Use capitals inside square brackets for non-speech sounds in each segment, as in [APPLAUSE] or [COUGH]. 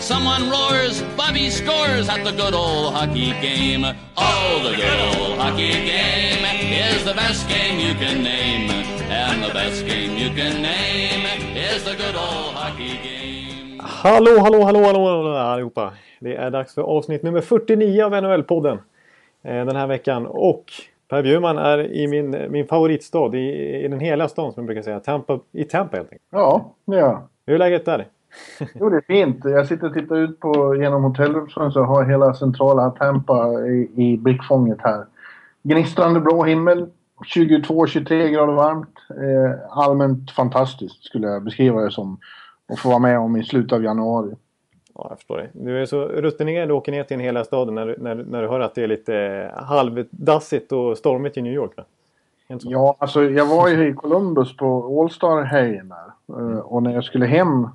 Someone roars, Bobby scores at the good old hockey game. Oh, the good old hockey game is the best game you can name. And the best game you can name is the good old hockey game. Hallå, hallå, hallå, hallå, hallå allihopa. Det är dags för avsnitt nummer 49 av NHL-podden eh, den här veckan. Och Per Bjurman är i min, min favoritstad, i, i den hela stan som jag brukar säga. Tampa, I Tampa helt enkelt. Ja, det jag. Hur är läget där? Jo, det är fint. Jag sitter och tittar ut på, genom hotellrumsfönstret och har hela centrala Tampa i, i blickfånget här. Gnistrande blå himmel, 22-23 grader varmt. Eh, allmänt fantastiskt skulle jag beskriva det som. Att få vara med om i slutet av januari. Ja, jag förstår det. Du är så rutinerad och åker ner till en hela staden när, när, när du hör att det är lite eh, halvdassigt och stormigt i New York. Va? Ja, alltså jag var ju i Columbus på All-Star-helgen där. Eh, Och när jag skulle hem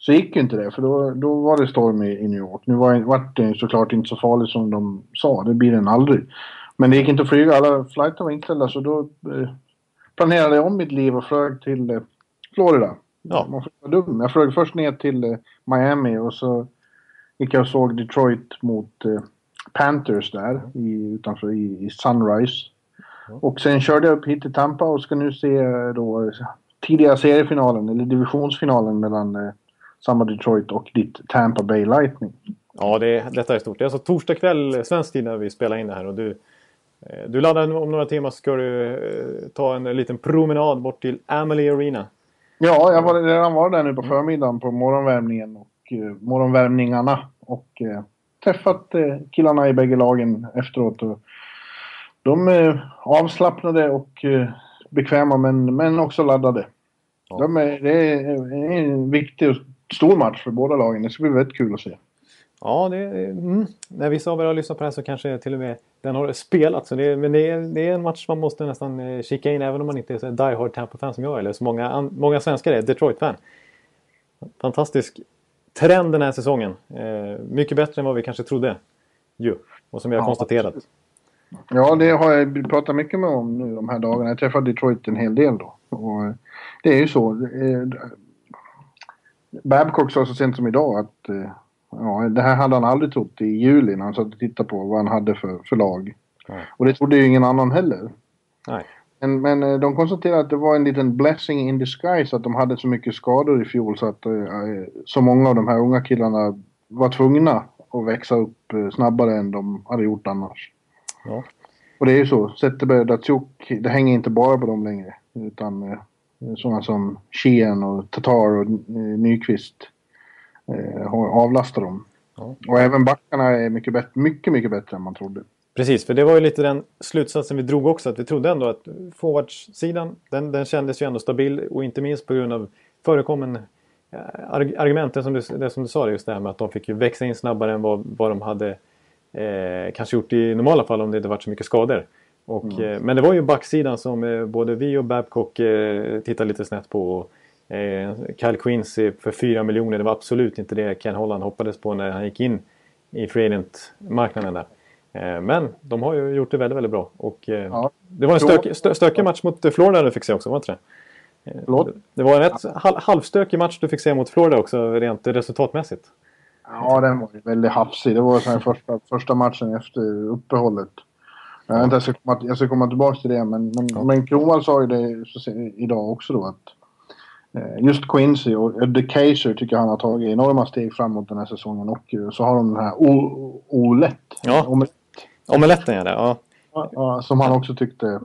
så gick ju inte det för då, då var det storm i, i New York. Nu var, vart det såklart inte så farligt som de sa. Det blir den aldrig. Men det gick inte att flyga. Alla flighter var inställda så då eh, planerade jag om mitt liv och flög till eh, Florida. Ja. Man får vara dum. Jag flög först ner till eh, Miami och så gick jag och såg Detroit mot Panthers där i, utanför i, i Sunrise. Och sen körde jag upp hit till Tampa och ska nu se då tidiga seriefinalen eller divisionsfinalen mellan samma Detroit och ditt Tampa Bay Lightning. Ja, det, detta är stort. Det är alltså torsdag kväll svensk tid när vi spelar in det här. Och du, eh, du laddar om några timmar så ska du eh, ta en liten promenad bort till Amalie Arena. Ja, jag var redan var där nu på förmiddagen på morgonvärmningen och eh, morgonvärmningarna och eh, träffat eh, killarna i bägge lagen efteråt. Och de är avslappnade och eh, bekväma men, men också laddade. Ja. De är, det, är, det är en viktig och stor match för båda lagen. Det ska bli väldigt kul att se. Ja, det, mm, när vissa av er har lyssnat på det här så kanske till och med den har spelat. Så det, men det är, det är en match man måste nästan eh, kika in även om man inte är så die hard Tampa-fan som jag eller så många, många svenskar är Detroit-fan. Fantastisk trend den här säsongen. Eh, mycket bättre än vad vi kanske trodde. Ju. Och som vi har Ja, konstaterat. Ja, det har jag pratat mycket med om nu de här dagarna. Jag träffade Detroit en hel del då. Och eh, det är ju så. Babcock sa så sent som idag att eh, ja, det här hade han aldrig trott i juli när han satt och tittade på vad han hade för, för lag. Nej. Och det trodde ju ingen annan heller. Nej. Men, men eh, de konstaterade att det var en liten blessing in disguise att de hade så mycket skador i fjol så att eh, så många av de här unga killarna var tvungna att växa upp snabbare än de hade gjort annars. Ja. Och det är ju så. Zetterberg och Datsjuk, det hänger inte bara på dem längre. Utan sådana som Sheehan och Tatar och eh, Nyqvist eh, har avlastat dem. Ja. Och även backarna är mycket, bättre, mycket, mycket bättre än man trodde. Precis, för det var ju lite den slutsatsen vi drog också. Att vi trodde ändå att forwardsidan, den, den kändes ju ändå stabil. Och inte minst på grund av förekommen eh, arg- argument, det som, du, det som du sa, just det här med att de fick ju växa in snabbare än vad, vad de hade eh, kanske gjort i normala fall om det inte varit så mycket skador. Och, eh, men det var ju backsidan som eh, både vi och Babcock eh, tittade lite snett på. Och, eh, Kyle Quincy för 4 miljoner, det var absolut inte det Ken Holland hoppades på när han gick in i free agent-marknaden där. Eh, men de har ju gjort det väldigt, väldigt bra. Och, eh, Ja. Det var en stök, stö, stökig match mot Florida du fick se också, var inte det? Eh, Förlåt? Det var en rätt hal, halvstökig match du fick se mot Florida också, rent resultatmässigt. Ja, den var ju väldigt hafsig. Det var så första, första matchen efter uppehållet. Jag, inte, jag, ska komma, jag ska komma tillbaka till det, men, men, Ja. men Kronwall sa ju det idag också då att eh, just Quincy och Eddie Kaiser tycker han har tagit enorma steg framåt den här säsongen och eh, så har de den här Olett. Ja. Om- Omeletten ja, det. Ja. ja, som han också tyckte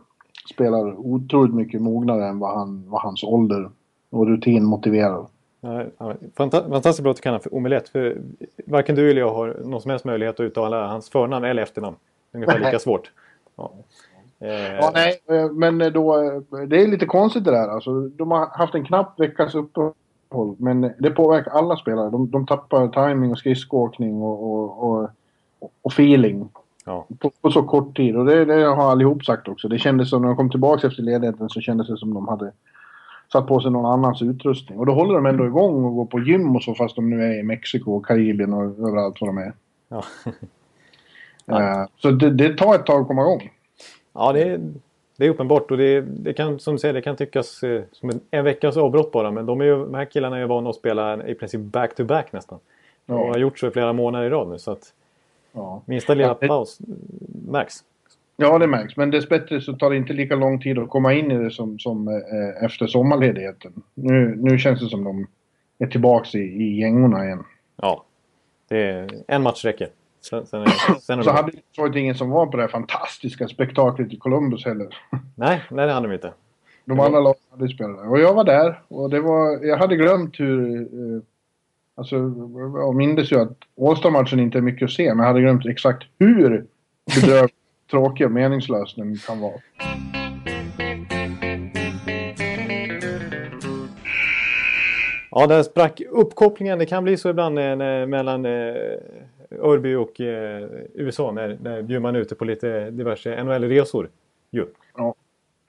spelar otroligt mycket mognare än vad, han, vad hans ålder och rutin motiverar. Ja, Fantastiskt bra att du kallar för omelett. För varken du eller jag har någon som helst möjlighet att uttala hans förnamn eller efternamn. Ungefär lika [LAUGHS] svårt. Ja. Eh, Ja, nej, eh, men då, eh, det är lite konstigt det där. Alltså, de har haft en knapp veckas uppehåll, men det påverkar alla spelare. De, de tappar timing och skridskoåkning och, och, och, och feeling ja. på, på så kort tid. Och det, det har allihop sagt också. Det kändes som när de kom tillbaka efter ledigheten så kändes det som de hade satt på sig någon annans utrustning. Och då håller de ändå igång och går på gym och så fast de nu är i Mexiko och Karibien och överallt vad de är. Ja. [LAUGHS] Eh, så det, det tar ett tag att komma igång. Ja, det är, det är uppenbart och det, det kan som du säger, det kan tyckas eh, som en, en veckas avbrott bara. Men de, är ju, de här killarna är ju vana att spela i princip back-to-back nästan. Ja. Och har gjort så i flera månader i rad nu så att Ja. minsta lilla Ja, det- paus märks. Ja, det märks. Men dessbättre så tar det inte lika lång tid att komma in i det som, som eh, efter sommarledigheten. Nu, nu känns det som de är tillbaka i, i gängorna igen. Ja, det är, en match räcker. Sen, sen är, sen är Så hade Detroit ingen som var på det här fantastiska spektaklet i Columbus heller. Nej, nej, det hade de inte. De andra lagen hade spelat där. Och jag var där och det var, jag hade glömt hur... Eh, alltså, jag mindes ju att All-Star-matchen inte är mycket att se, men jag hade glömt exakt hur bedrövligt [LAUGHS] tråkig och meningslös den kan vara. Ja, där sprack uppkopplingen. Det kan bli så ibland eh, när, mellan eh, Örby och eh, USA när, när bjuder man ute på lite diverse NHL-resor. Ju.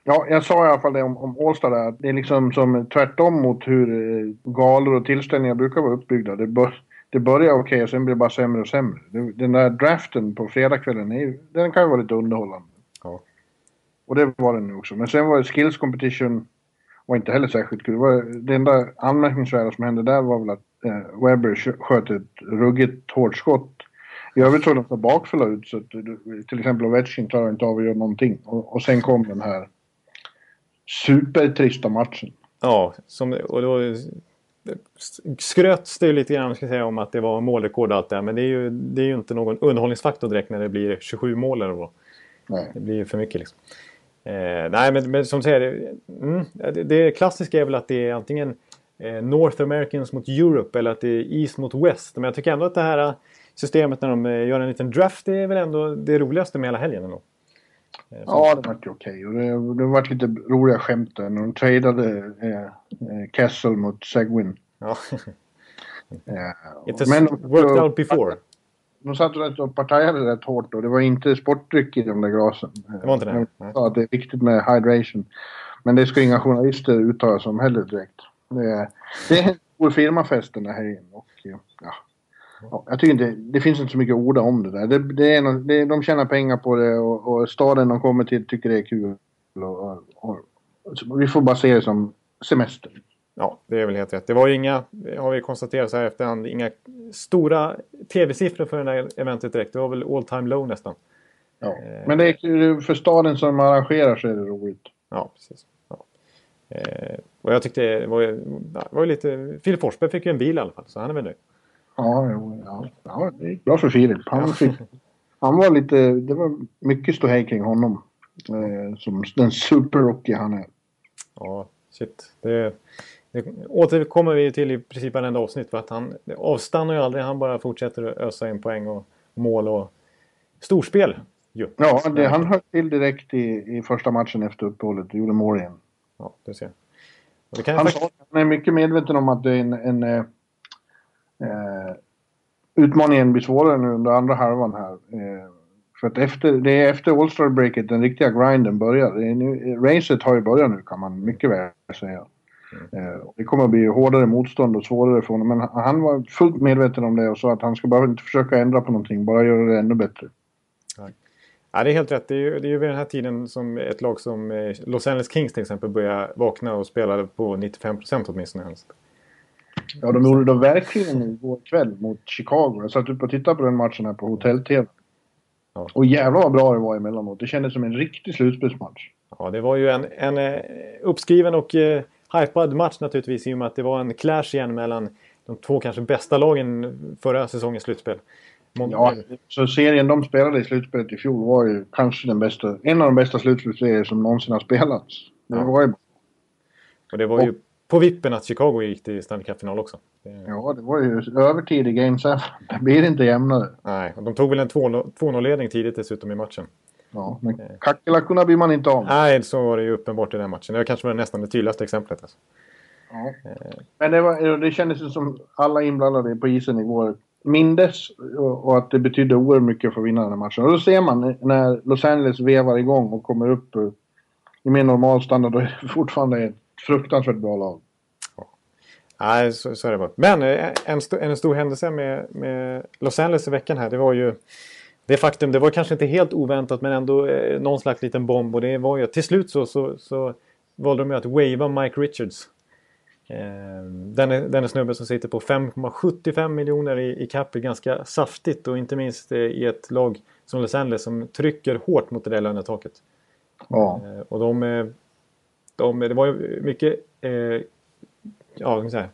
Ja, jag sa i alla fall det om, om All-Star där. Det är liksom som tvärtom mot hur eh, galor och tillställningar brukar vara uppbyggda. Det, bör, det börjar okej och sen blir det bara sämre och sämre. Den där draften på fredagskvällen, är den kan ju vara lite underhållande. Ja. Och det var den nu också. Men sen var det skills competition var inte heller särskilt kul. Det, var, det enda anmärkningsvärda som hände där var väl att eh, Webber skö- sköt ett ruggigt hårt skott. I övrigt såg de så bakfulla ut så att till exempel Ovechkin klarar inte av att göra någonting. Och, och sen kom den här supertrista matchen. Ja, som, och då skröts det ju lite grann ska säga, om att det var målrekord och allt det här. Men det är, ju, det är ju inte någon underhållningsfaktor direkt när det blir 27 mål eller vad. Nej. Det blir ju för mycket liksom. Eh, nej, men, men som säger, det, mm, det, det klassiska är väl att det är antingen eh, North Americans mot Europe eller att det är East mot West. Men jag tycker ändå att det här eh, systemet när de eh, gör en liten draft det är väl ändå det roligaste med hela helgen. Ändå. Eh, Ja, det vart ju okej. Och det, det vart lite roliga skämt där när de tradade eh, eh, Kessel mot Seguin. ja. Eh, It has men worked out before. De satt rätt och partajade rätt hårt och det var inte sportdryck i de där glasen. Det var inte det? De sa att det är viktigt med hydration. Men det ska inga journalister uttala sig om heller direkt. Det är, det är en stor firmafest den där helgen. Och, ja. Ja, jag tycker inte, det finns inte så mycket orda om det där. Det, det är, nå- det, de tjänar pengar på det och, och staden de kommer till tycker det är kul. Och, och, och, vi får bara se det som semester. Ja, det är väl helt rätt. Det var ju inga, har vi konstaterat så här efterhand, inga stora tv-siffror för det här eventet direkt. Det var väl all time low nästan. Ja. Eh. Men det är, för staden som arrangerar så är det roligt. Ja, precis. Ja. Eh, och jag tyckte det var, det var lite... Filip Forsberg fick ju en bil i alla fall, så han är väl nöjd. Ja, ja, ja, det gick bra för Filip. Han, fick, han var lite, det var mycket ståhej kring honom. Eh, som den superrookie han är. Ja, shit. Det, det återkommer vi till i princip varenda avsnitt för att han avstannar ju aldrig. Han bara fortsätter att ösa in poäng och mål och storspel. Ju. Ja, det, han höll till direkt i, i första matchen efter uppehållet och gjorde mål igen. Ja, du ser. Han, faktiskt... sa, han är mycket medveten om att det är en, en eh, eh, utmaningen blir svårare nu under andra halvan här. Eh, för att efter, det är efter All Star breaket den riktiga grinden börjar. Nu, racet har ju börjat nu kan man mycket väl säga. Eh, och det kommer att bli hårdare motstånd och svårare för honom. Men han- var fullt medveten om det och sa att han ska bara inte försöka ändra på någonting, bara göra det ännu bättre. Ja, det är helt rätt. Det är ju, det är ju vid den här tiden som ett lag som eh, Los Angeles Kings till exempel börjar vakna och spela på 95% åtminstone. helst. Ja, de gjorde det verkligen igår kväll mot Chicago. Jag satt upp och tittade på den matchen här på hotell-tv. Ja. Och jävlar vad bra det var emellanåt. Det kändes som en riktig slutspelsmatch. Ja, det var ju en, en eh, uppskriven och eh, hypad match naturligtvis i och med att det var en clash igen mellan de två kanske bästa lagen förra säsongens slutspel. Mon- Ja, så serien de spelade i slutspelet i fjol var ju kanske den bästa, en av de bästa slutspelsserier som någonsin har spelats. Det Ja. var ju, Och det var ju på vippen att Chicago gick till Stanley Cup-final också. Det, ja, det var ju övertid i Game 7. Det blir inte jämnare. Nej, och de tog väl en 2-0 2-0-ledning tidigt dessutom i matchen. Ja, men kackerlackorna blir man inte av med. Nej, så var det ju uppenbart i den matchen. Det kanske var nästan det tydligaste exemplet. Alltså. Ja. Men det, var, det kändes ju som alla inblandade på isen igår mindes och, att det betydde oerhört mycket för att vinna den här matchen. Och då ser man när Los Angeles vevar igång och kommer upp eh, i mer normal standard och är fortfarande ett fruktansvärt bra lag. Nej, så, så är det bara. Men eh, en, st en stor händelse med, med Los Angeles i veckan här, det var ju det faktum, det var kanske inte helt oväntat men ändå eh, någon slags liten bomb och det var ju till slut så, så, så valde de att wava Mike Richards. Eh, denne, denne snubbe som sitter på 5,75 miljoner i, i cap är ganska saftigt och inte minst eh, i ett lag som Los Angeles som trycker hårt mot det där lönetaket. Ja. Eh, och de, eh, de, det var ju mycket eh, ja, kan säga,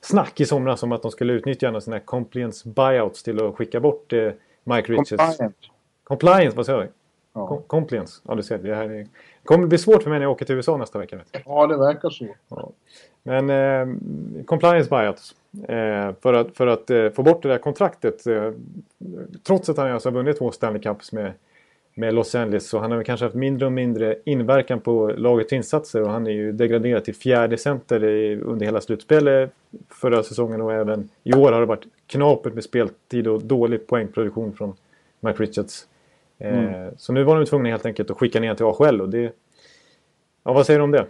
snack i somras om att de skulle utnyttja sina compliance buyouts till att skicka bort eh, Mike Richards. Compliant. Compliance, vad säger jag? Ja. Com- compliance. Ja, du ser. Det här är... kommer bli svårt för mig när jag åker till USA nästa vecka. Vet du. ja, det verkar så. Ja. Men eh, compliance buyouts. Eh, för att, för att eh, få bort det där kontraktet. Eh, trots att han alltså har vunnit två Stanley Cups med, med Los Angeles. Så han har kanske haft mindre och mindre inverkan på lagets insatser. Och han är ju degraderad till fjärde center i, under hela slutspelet förra säsongen. Och även i år har det varit knapert med speltid och dålig poängproduktion från Mike Richards. Eh, Så nu var de tvungna helt enkelt att skicka ner till AHL. Och det, ja, vad säger du om det?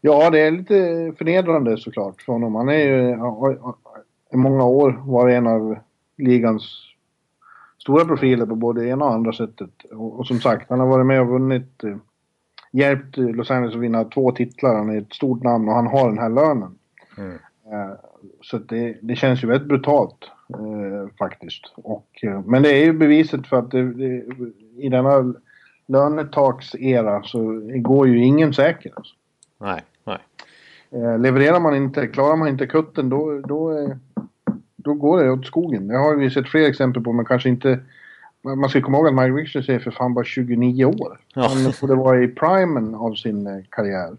Ja, det är lite förnedrande såklart för honom. Han är ju i många år varit en av ligans stora profiler på både ena och andra sättet. Och, och som sagt, han har varit med och vunnit, eh, hjälpt Los Angeles att vinna två titlar. Han är ett stort namn och han har den här lönen. Mm. Eh, så det, det känns ju väldigt brutalt eh, faktiskt. Och, eh, men det är ju beviset för att det, det, i denna lönetaksera så går ju ingen säker. Alltså. Nej, nej. Eh, levererar man inte, klarar man inte kutten då, då, eh, då går det åt skogen. Det har vi sett fler exempel på men kanske inte... Man man ska komma ihåg att Mike Richards är för fan bara 29 år. Ja. Han borde vara i primen av sin eh, karriär.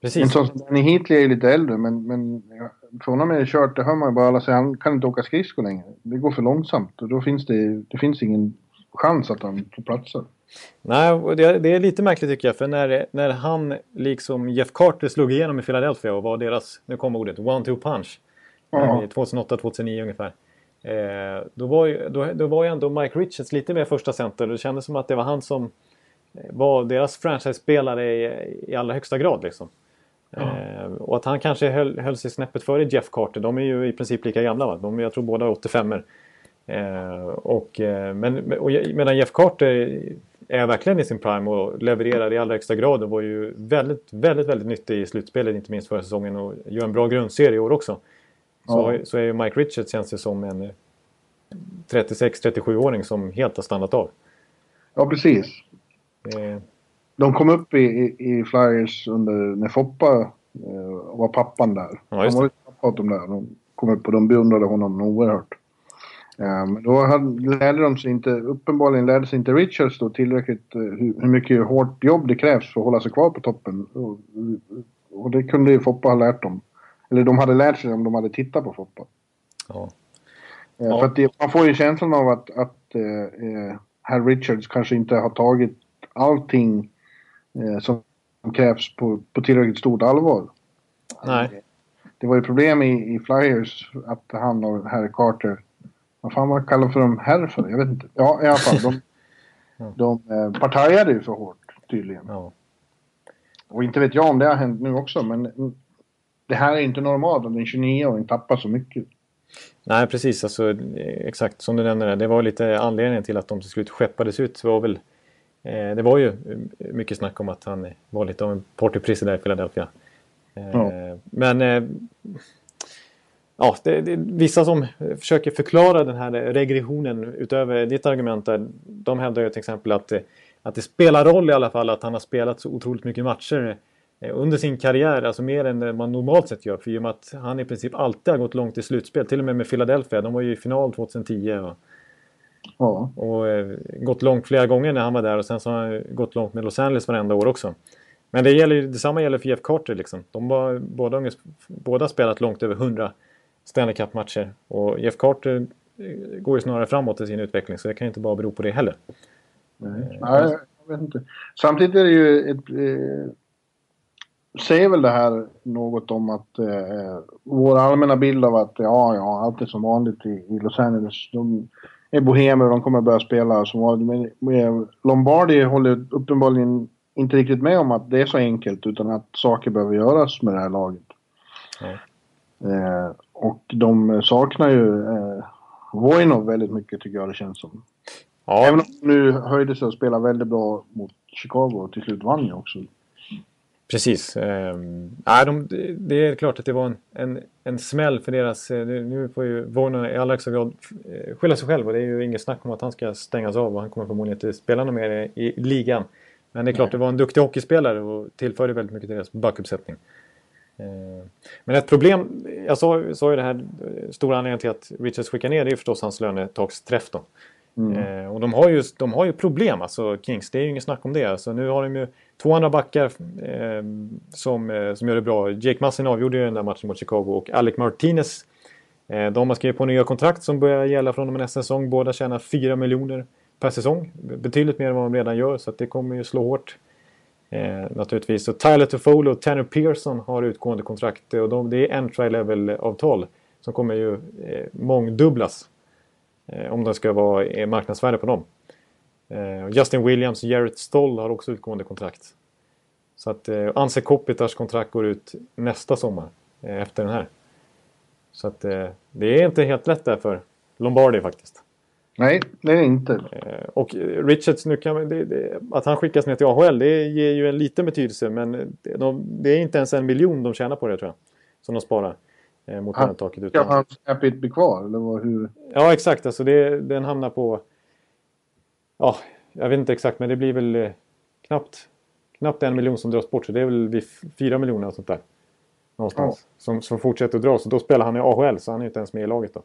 Ja. En Precis. sån som Danny Heatley är ju lite äldre men, men för honom är det kört. Det hör man ju bara alla säga. Han kan inte åka skridskor längre. Det går för långsamt och då finns det, det finns ingen chans att han får platser. Nej, och det, det är lite märkligt tycker jag. För när, när han, liksom Jeff Carter, slog igenom i Philadelphia och var deras, nu kommer ordet, one-two punch. Ja. Eh, 2008-2009 ungefär. Eh, då, var ju, då, då var ju ändå Mike Richards lite mer första center. Det kändes som att det var han som var deras franchise-spelare i, i allra högsta grad. Liksom. Eh, och att han kanske höll, höll sig snäppet före Jeff Carter. De är ju i princip lika gamla. Va? De, jag tror båda är 85 er eh, och, eh, men, och, Medan Jeff Carter är verkligen i sin prime och levererar i allra högsta grad och var ju väldigt, väldigt, väldigt nyttig i slutspelet, inte minst förra säsongen och gör en bra grundserie i år också. Så, Ja. så är ju Mike Richards känns det som en eh, 36-37-åring som helt har stannat av. Ja, precis. Eh, De kom upp i, i, i Flyers under, när Foppa eh, var pappan där. Ja, Han var ju pappa åt dem där. De kom upp och de beundrade honom oerhört. Men då hade, lärde de sig inte, uppenbarligen lärde sig inte Richards då tillräckligt eh, hur, hur mycket hårt jobb det krävs för att hålla sig kvar på toppen. Och, och det kunde ju Foppa ha lärt dem. Eller de hade lärt sig om de hade tittat på Foppa. ja. Eh, Ja. För att det, man får ju känslan av att, att eh, herr Richards kanske inte har tagit allting som krävs på, på tillräckligt stort allvar. Nej. Det var ju problem i, i Flyers att han och herr Carter, vad fan man kallar för dem herr för? Jag vet inte. Ja, i alla fall. De, [LAUGHS] Ja. de eh, partajade ju för hårt tydligen. ja. Och inte vet jag om det har hänt nu också men det här är inte normalt att en 29-åring tappar så mycket. Nej, precis. Alltså, eh, exakt som du nämner. Det, var lite anledningen till att de till slut skeppades ut. Var väl, eh, det var ju eh, mycket snack om att han var lite av en partyprisse där i Philadelphia. Eh, Ja. Men eh, ja, det, det, vissa som försöker förklara den här regressionen utöver ditt argument där, de hävdar ju till exempel att, eh, att det spelar roll i alla fall att han har spelat så otroligt mycket matcher eh, under sin karriär, alltså mer än man normalt sett gör. För i och med att han i princip alltid har gått långt i slutspel, till och med med Philadelphia. De var ju i final 2010 och, Ja, och eh, gått långt flera gånger när han var där och sen så har han gått långt med Los Angeles varenda år också. Men det gäller, detsamma gäller för Jeff Carter. Liksom. De var, båda, båda spelat långt över 100 Stanley Cup-matcher. Och Jeff Carter eh, går ju snarare framåt i sin utveckling så det kan ju inte bara bero på det heller. Nej, jag vet inte. Samtidigt är det ju ett... Eh, säger väl det här något om att eh, vår allmänna bild av att ja, ja, allt är som vanligt i, i Los Angeles. De är bohemer och de kommer börja spela som vanligt. Men med Lombardi håller uppenbarligen inte riktigt med om att det är så enkelt utan att saker behöver göras med det här laget. Ja. Eh, och de saknar ju eh, Voinov väldigt mycket tycker jag det känns som. Ja, Även om nu höjde sig och spelade väldigt bra mot Chicago och till slut vann ju också. Precis. Ehm, nej, de, det är klart att det var en, en, en smäll för deras... eh, Nu får ju Voinen i allra högsta grad eh, skylla sig själv och det är ju inget snack om att han ska stängas av och han kommer förmodligen inte spela något mer i, i ligan. Men det är klart, Nej. det var en duktig hockeyspelare och tillförde väldigt mycket till deras backuppsättning. Eh, Men ett problem, jag sa, sa ju det här, eh, stora anledningen till att Richards skickar ner det är ju förstås hans lönetaksträff då. Mm. Eh, och de har, ju, de har ju problem, alltså Kings. Det är ju inget snack om det. Alltså, nu har de ju två andra backar eh, som, eh, som gör det bra. Jake Massin avgjorde ju den där matchen mot Chicago och Alec Martinez. Eh, de har skrivit på nya kontrakt som börjar gälla från och med nästa säsong. Båda tjänar 4 miljoner per säsong. Betydligt mer än vad de redan gör, så att det kommer ju slå hårt. Eh, naturligtvis. Så Tyler Toffolo och Tanner Pearson har utgående kontrakt. Eh, och de, det är entry-level-avtal som kommer ju eh, mångdubblas. Eh, om det ska vara eh, marknadsvärde på dem. Eh, Justin Williams och Jarrett Stoll har också utgående kontrakt. Så att eh, Anse Kopitars kontrakt går ut nästa sommar. Eh, efter den här. Så att eh, det är inte helt lätt där för Lombardi faktiskt. Nej, det är det inte. Eh, och eh, Richards, nu kan det, det, att han skickas ner till AHL det ger ju en liten betydelse men det, de, det är inte ens en miljon de tjänar på det tror jag. Som de sparar. Eh, mot lönetaket. Ska Utan, hans capita bli kvar eller vad, hur? Ja, exakt. Alltså det, den hamnar på... Ja, jag vet inte exakt, men det blir väl eh, knappt, knappt en miljon som dras bort. Så det är väl vid fyra miljoner och sånt där. Någonstans. Som, som fortsätter att dras. Och då spelar han i AHL, så han är ju inte ens med i laget då.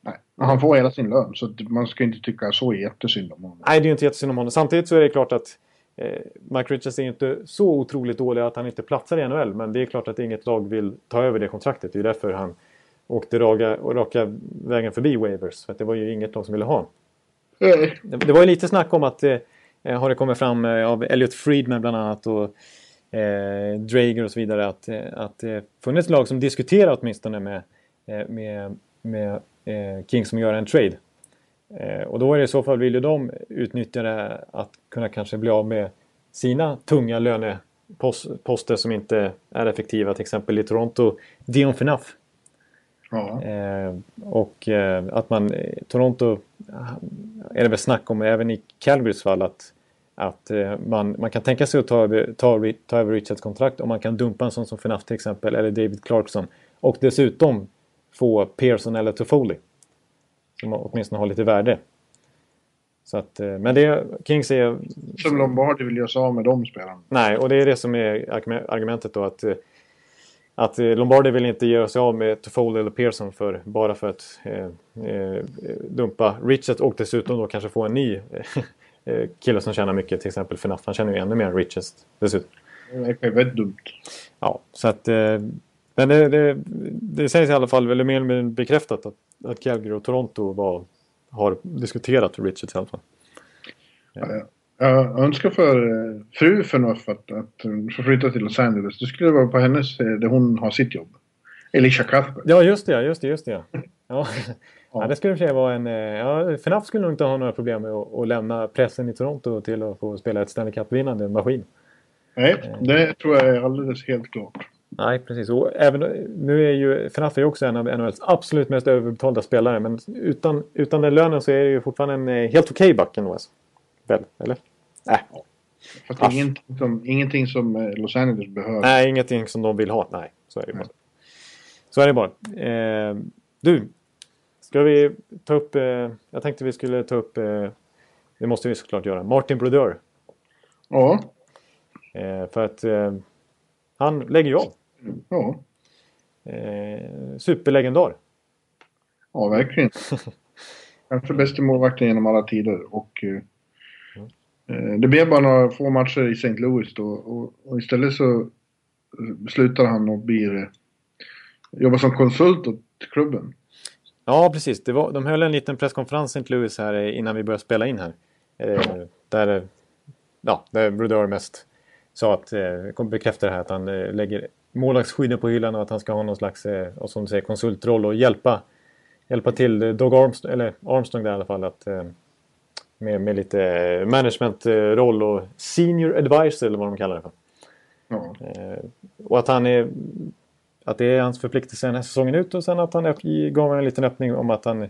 Nej, han får hela sin lön så man ska inte tycka så jättesynd om honom. Nej, det är ju inte jättesynd om honom. Samtidigt så är det klart att eh, Mike Richards är inte så otroligt dålig att han inte platsar i NHL. Men det är klart att inget lag vill ta över det kontraktet. Det är därför han åkte raka, raka vägen förbi waivers. För att det var ju inget lag som ville ha honom. Eh. Det, det var ju lite snack om att, eh, har det kommit fram eh, av Elliot Friedman bland annat och eh, Drager och så vidare, att, eh, att det funnits lag som diskuterar åtminstone med, eh, med, med eh, Kings som gör en trade. Eh, och då är det i så fall vill ju de utnyttja det att kunna kanske bli av med sina tunga löneposter som inte är effektiva. Till exempel i Toronto, Dion Phaneuf Ja. Eh, och eh, att man, eh, Toronto är det väl snack om även i Calgarys fall att, att man, man kan tänka sig att ta över, ta, ta över Richards kontrakt och man kan dumpa en sån som Fnaf till exempel eller David Clarkson. Och dessutom få Pearson eller Toffoli. Som åtminstone har lite värde. Så att, men det Kings är... Som Lombardi vill göra sig av med de spelarna. Nej, och det är det som är argumen- argumentet då att, att eh, Lombardi vill inte göra sig av med Toffoli eller Pearson för, bara för att eh, eh, dumpa Richards och dessutom då kanske få en ny eh, kille som tjänar mycket, till exempel Fnaf. Han tjänar ju ännu mer än Richards dessutom. Det ju väldigt dumt. Ja, så att... Men det, det, det sägs i alla fall, eller mer eller mindre bekräftat, att, att Calgary och Toronto var, har diskuterat Richards i alla fall. Jag önskar för eh, fru Förnuff att, att hon flytta till Los Angeles. Det skulle vara på hennes, eh, där hon har sitt jobb. Elisha Cuthbert. Ja, just det, just det, just det. [LAUGHS] Ja. Ja, det skulle för vara en... eh, Ja, Fnaf skulle nog inte ha några problem med att, att lämna pressen i Toronto till att få spela ett Stanley Cup-vinnande maskin. Nej, det tror jag är alldeles helt klart. Nej, precis. Och även, nu är ju Fnaf är också en av NHLs absolut mest överbetalda spelare. Men utan, utan den lönen så är det ju fortfarande en helt okej back ändå. Väl, eller? Nej. Fast Asch. ingenting som, ingenting som eh, Los Angeles behöver. Nej, ingenting som de vill ha. Nej, så är det bara. Så är det bara. Eh, du, ska vi ta upp... Eh, jag tänkte vi skulle ta upp... Eh, det måste vi såklart göra. Martin Brodeur. Ja, Eh, för att eh, han lägger ju av. ja, superlegendar. ja verkligen. [LAUGHS] Kanske bästa målvakten genom alla tider. Och, det blev bara några få matcher i St. Louis då. Och, och istället så eh, slutar han och blir, eh, jobbar som konsult åt klubben. Ja, precis. Det var, de höll en liten presskonferens i St. Louis här eh, innan vi började spela in här. Eh, där, eh, ja, där Brodeur mest sa att, eh, kom bekräfta det här att han eh, lägger målvaktsskydden på hyllan och att han ska ha någon slags, eh, och som du säger, konsultroll och hjälpa, hjälpa till eh, Doug Armstrong, eller Armstrong där i alla fall att, eh, Med, med lite managementroll och senior advisor eller vad de kallar det för. Ja. Eh, och att han är... Att det är hans förpliktelse den här säsongen ut och sen att han gav en liten öppning om att han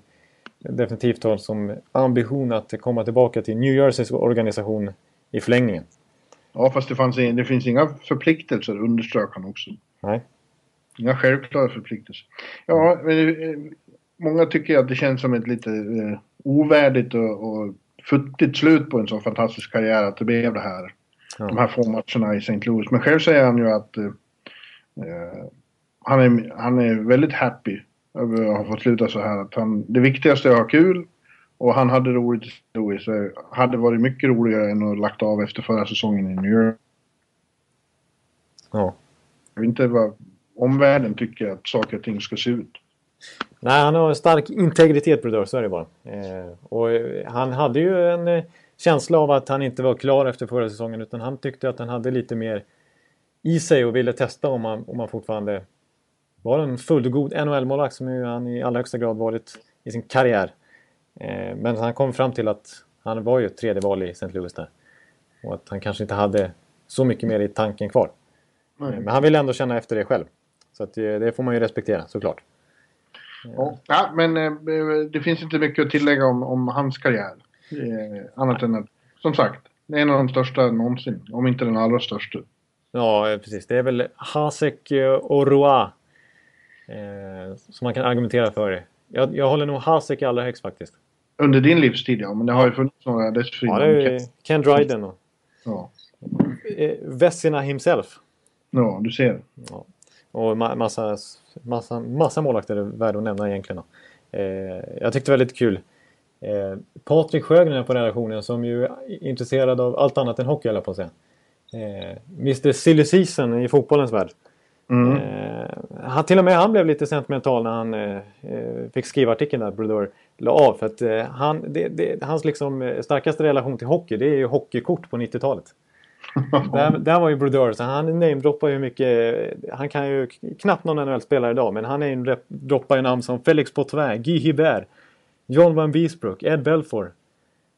definitivt har som ambition att komma tillbaka till New Jerseys organisation i förlängningen. ja, fast det, fanns, det finns inga förpliktelser underströk han också. Nej. Inga självklara förpliktelser. Ja, men, eh, många tycker att det känns som ett lite eh, ovärdigt och, och futtigt slut på en sån fantastisk karriär att det blev det här. Ja. De här få matcherna i St. Louis. Men själv säger han ju att eh, han, är, han är väldigt happy över att ha fått sluta så här. Att han, det viktigaste är att ha kul och han hade roligt i St. Louis. Så det hade varit mycket roligare än att lagt av efter förra säsongen i New York. Ja. Jag vet inte vad omvärlden tycker att saker och ting ska se ut. Nej, han har en stark integritet Brodeur, så är det bara. Eh, och eh, han hade ju en eh, känsla av att han inte var klar efter förra säsongen utan han tyckte att han hade lite mer i sig och ville testa om han, om han fortfarande var en fullgod NHL-målvakt som ju han i allra högsta grad varit i sin karriär. Eh, men han kom fram till att han var ju ett tredje val i St. Louis där. Och att han kanske inte hade så mycket mer i tanken kvar. Eh, Men han ville ändå känna efter det själv. Så att det, det får man ju respektera såklart. Ja, ja men eh, det finns inte mycket att tillägga om, om hans karriär. Eh, annat än att, som sagt, det är en av de största någonsin. Om inte den allra största. Ja, eh, precis. Det är väl Hasek eh, och Roa eh, som man kan argumentera för. Jag, jag håller nog Hasek allra högst faktiskt. Under din livstid, ja. Men det har ju funnits några dessförinnan. Ja, det är Ken Dryden och ja. eh, Vessina himself. ja, du ser. Ja. Och ma massa, massa, massa målvakter är värda att nämna egentligen. Eh, jag tyckte det var lite kul. Eh, Patrik Sjögren på redaktionen som ju är intresserad av allt annat än hockey, eller på att säga. Eh, Mr Silly Season i fotbollens värld. Mm. Eh, han, till och med han blev lite sentimental när han eh, eh, fick skriva artikeln där Brodeur la av. För att eh, han, det, det, hans liksom, eh, starkaste relation till hockey det är ju hockeykort på 90-talet. Där, där var ju Brodeur, så han namedroppar ju mycket. Han kan ju knappt någon NHL-spelare idag, men han namedroppar ju namn som Felix Potvin, Guy Hibert, John Van Beesbrook, Ed Belfour,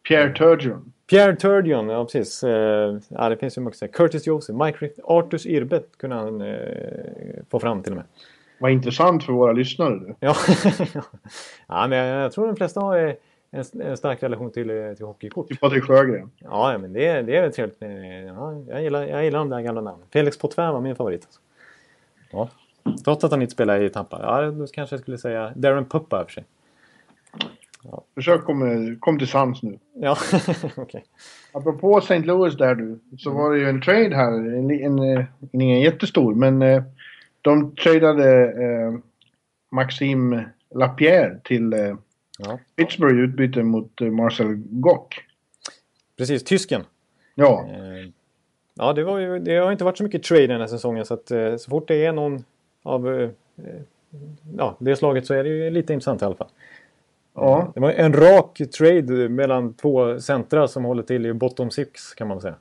Pierre Turgeon. Pierre Turgeon, ja precis. Eh, ja, det finns ju mycket. Curtis Joseph, Mike Ritt, Artus Irbet kunde han eh, få fram till och med. Vad intressant för våra lyssnare du. Ja, [LAUGHS] ja men jag, jag tror de flesta har eh, en, en stark relation till, eh, till hockeykort. Till Patrik Sjögren. Ja, men det, det är trevligt. Eh, Ja, jag, gillar, jag gillar de där gamla namnen. Felix Potvin var min favorit. Alltså. Ja. Trots att han inte spelar i Tampa. Ja, då kanske jag skulle säga Darren Puppa i och för sig. Försök komma kom till sans nu. Ja, [LAUGHS] okej. Apropå St. Louis där du. Så var det ju en trade här. En, en, en, ingen jättestor men eh, de tradade eh, Maxime Lapierre till eh, Ja. Pittsburgh utbyte mot eh, Marcel Gock. Precis, tysken. Ja, Eh, Ja, det, var ju, det har inte varit så mycket trade den här säsongen så att eh, så fort det är någon av ja, det slaget så är det ju lite intressant i alla fall. ja. Det var en rak trade mellan två centra som håller till i bottom six kan man säga.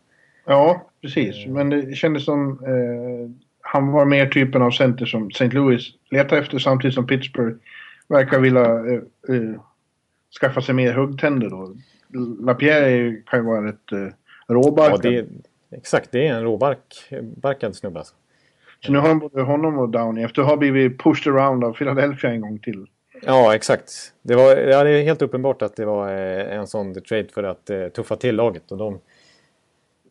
Ja, precis. Men det kändes som... Eh, han var mer typen av center som St. Louis letar efter samtidigt som Pittsburgh verkar vilja eh, eh, skaffa sig mer huggtänder då. Lapierre är kan ju vara rätt eh, råbarkad. Ja, det, exakt, det är en råbarkad snubbe alltså. Så nu har de både honom och Downey efter att ha blivit pushed around av Philadelphia en gång till. Ja, exakt. Det, var, ja, det är helt uppenbart att det var eh, en sån trade för att eh, tuffa till laget. Och de,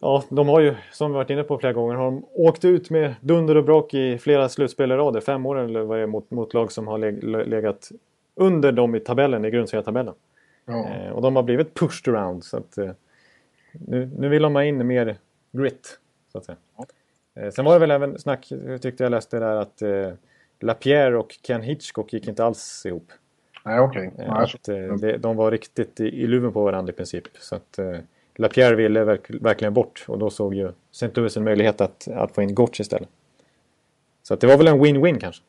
ja, de har ju, som vi varit inne på flera gånger, har de åkt ut med dunder och brak i flera slutspel i rad. Fem år eller vad det är mot, mot lag som har leg, legat under dem i tabellen, i grundserietabellen. Ja. Eh, och de har blivit pushed around. Så att, eh, nu, nu vill de ha in mer grit. Så att säga. Eh, sen var det väl även snack, jag tyckte jag läste där att eh, Lapierre och Ken Hitchcock gick inte alls ihop. Nej, okej. Alltså, att, det, de var riktigt i, i luven på varandra i princip. Så att Lapierre ville verk, verkligen bort och då såg ju St. Louis en möjlighet att, att få in Gotch istället. Så att det var väl en win-win kanske.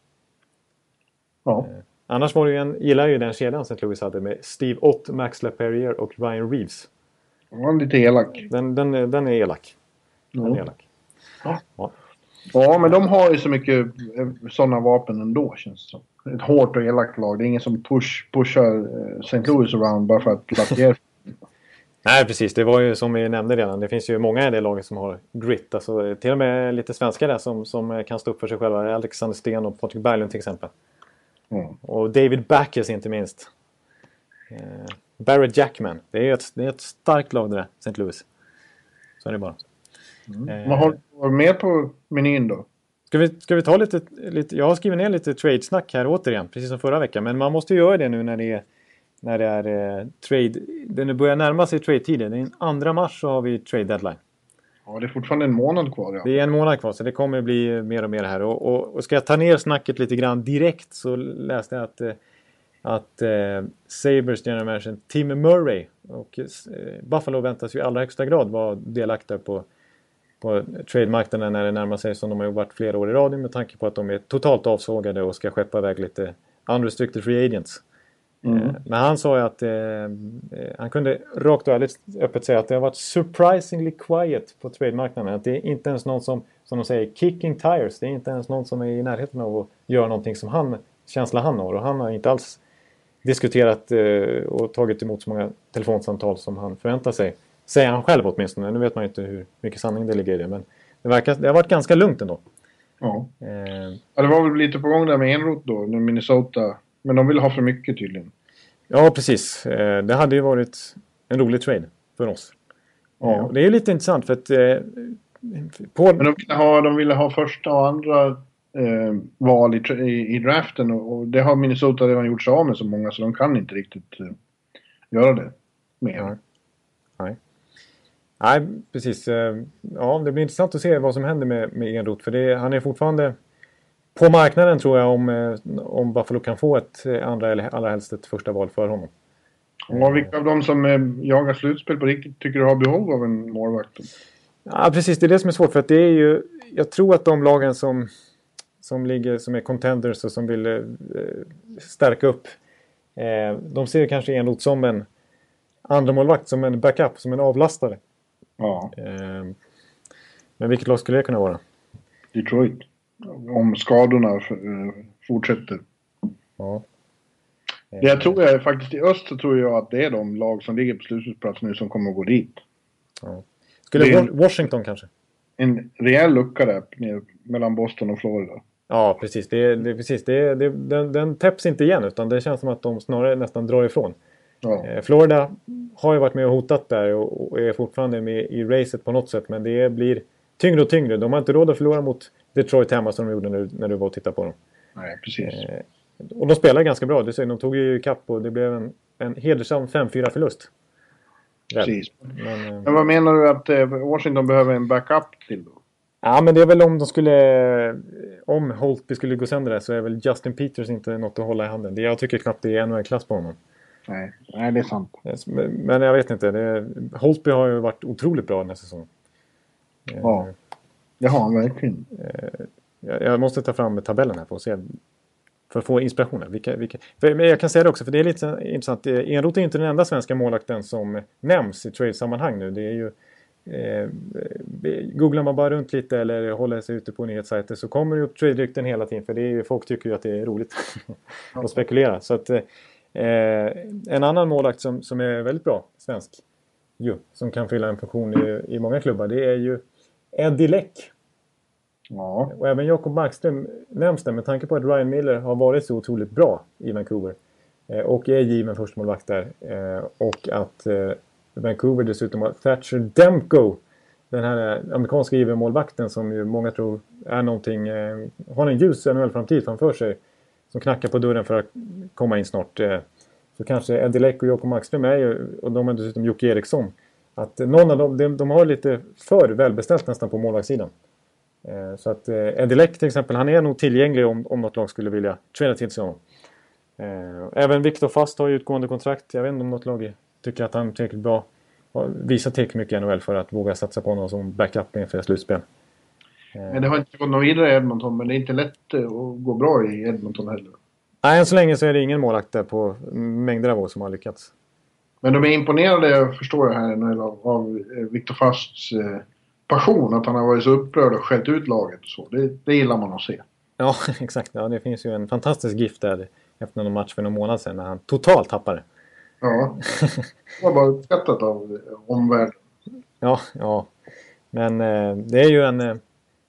ja. Annars var det ju en, gillar jag ju den kedjan St. Louis hade med Steve Ott, Max Lapierre och Ryan Reeves. Han var lite elak. Den, den, är- den är elak. Den är Ja. elak. Ja. Ja. Ja, men de har ju så mycket sådana vapen ändå känns det som. Ett hårt och elakt lag. Det är ingen som push, pushar eh, St. Louis around bara för att Lapierre... [LAUGHS] Nej, precis. Det var ju som vi nämnde redan. Det finns ju många i det laget som har grit. Alltså, till och med lite svenskar där som, som kan stå upp för sig själva. Alexander Sten och Patrik Berglund till exempel. Mm. Och David Backes inte minst. Eh, Barrett Jackman. Det är, ett, det är ett starkt lag det där, St. Louis. Så är det bara. Mm. Eh, Vad har du mer på menyn då? Ska vi, ska vi ta lite, lite... Jag har skrivit ner lite trade-snack här återigen, precis som förra veckan. Men man måste ju göra det nu när det är, när det är eh, trade... Det börjar närma sig trade-tiden. Den 2 mars så har vi trade deadline. Ja, det är fortfarande en månad kvar. Ja. Det är en månad kvar, så det kommer bli mer och mer här. Och, och, och ska jag ta ner snacket lite grann direkt så läste jag att, eh, att eh, Sabres general manager Tim Murray och eh, Buffalo väntas ju i allra högsta grad vara delaktiga på på trademarknaden när det närmar sig som de har varit flera år i radion med tanke på att de är totalt avsågade och ska skeppa iväg lite unrestricted free agents. Mm. Eh, men han sa ju att eh, eh, han kunde rakt och ärligt öppet säga att det har varit surprisingly quiet på trademarknaden. Att det är inte ens någon som, som de säger, kicking tires. Det är inte ens någon som är i närheten av att göra någonting som han, känsla han har. Och han har inte alls diskuterat eh, och tagit emot så många telefonsamtal som han förväntar sig. Säger han själv åtminstone. Nu vet man ju inte hur mycket sanning det ligger i det. Men det, verkar, det har varit ganska lugnt ändå. Ja. Eh. ja. Det var väl lite på gång där med Enroth då, när Minnesota. Men de vill ha för mycket tydligen. Ja, precis. Eh, det hade ju varit en rolig trade för oss. Ja. Eh, det är lite intressant för att... Eh, på... Men de ville, ha, de ville ha första och andra eh, val i, i, i draften och, och, det har Minnesota redan gjort sig av med så många så de kan inte riktigt eh, göra det mer. Ja. Nej. Nej, precis. Ja, det blir intressant att se vad som händer med, med Enroth. För det, han är fortfarande på marknaden tror jag om, eh, om Buffalo kan få ett eh, andra eller allra helst ett första val för honom. Och vilka av de som jagar slutspel på riktigt tycker du har behov av en målvakt? Ja, precis. Det är det som är svårt. För att det är ju... Jag tror att de lagen som, som ligger som är contenders och som vill eh, stärka upp. Eh, de ser kanske Enroth som en andra målvakt som en backup, som en avlastare. Ja. Eh, men vilket lag skulle det kunna vara? Detroit. Om skadorna eh, fortsätter. Ja. Det jag tror jag faktiskt i öst så tror jag att det är de lag som ligger på slutspelsplats nu som kommer att gå dit. Ja. Skulle en, Washington kanske? En rejäl lucka där mellan Boston och Florida. Ja, precis. Det, det, precis. Det, det, den, den täpps inte igen utan det känns som att de snarare nästan drar ifrån. Ja. Eh, Florida har ju varit med och hotat där och är fortfarande med i racet på något sätt. Men det blir tyngre och tyngre. De har inte råd att förlora mot Detroit hemma som de gjorde när, när du var och tittade på dem. Nej, precis. Eh, och de spelar ganska bra. Du de tog ju kapp och det blev en, en hedersam 5-4 förlust. Precis. Men, eh, men, vad menar du att Washington behöver en backup till då? Ja, men det är väl om de skulle... Om Holtby skulle gå sönder där så är väl Justin Peters inte något att hålla i handen. Jag tycker knappt det är NHL-klass på honom. Nej, nej det är sant. Men jag vet inte. Det, Holtby har ju varit otroligt bra den här säsongen. Ja, det har han verkligen. Eh, jag måste ta fram tabellen här för att se. För att få inspiration. Vilka, vilka, men jag kan säga det också, för det är lite intressant. Eh, Enroth är inte den enda svenska målakten som nämns i trade-sammanhang nu. Det är ju, eh, googlar man bara runt lite eller håller sig ute på nyhetssajter så kommer det upp trade-rykten hela tiden. För det är folk tycker ju att det är roligt [LAUGHS] att spekulera. Så att, eh, Eh, en annan målakt som, som är väldigt bra, svensk, ju, som kan fylla en funktion i, i många klubbar, det är ju Eddie Leck. Ja. Och även Jakob Markström nämns där med tanke på att Ryan Miller har varit så otroligt bra i Vancouver. Eh, och är given förstemålvakt där. Eh, och att eh, Vancouver dessutom har Thatcher Demko. Den här amerikanska given målvakten som ju många tror är någonting, har en ljus NHL-framtid framför sig som knackar på dörren för att komma in snart. Så kanske Eddie Leck och Jakob Markström är ju, och de har dessutom Jocke Eriksson. Att någon av dem, de, de har lite för välbeställt nästan på målvaktssidan. Eh, så att eh, Eddie Leck till exempel, han är nog tillgänglig om, om något lag skulle vilja trada till sig honom. Även Viktor Fast har ju utgående kontrakt. Jag vet inte om något lag tycker att han är tillräckligt bra. Visar tillräckligt mycket i NHL för att våga satsa på honom som backup inför slutspel. Men det har inte gått något vidare i Edmonton, men det är inte lätt att gå bra i Edmonton heller. Nej, än så länge så är det ingen målvakt där på mängder av år som har lyckats. Men de är imponerade, förstår jag här, av, av eh, Viktor Fasts eh, passion. Att han har varit så upprörd och skällt ut laget och så. Det, det gillar man att se. Ja, [LAUGHS] exakt. Ja, det finns ju en fantastisk gift där efter någon match för någon månad sedan när han totalt tappade. Ja. [LAUGHS] Det var bara uppskattat av omvärlden. Ja, ja. Men eh, det är ju en... Eh,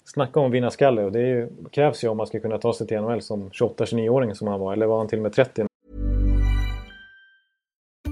snacka om vinnarskalle och det ju, krävs ju om man ska kunna ta sig till NHL som 28-29-åring som han var. Eller var han till och med 30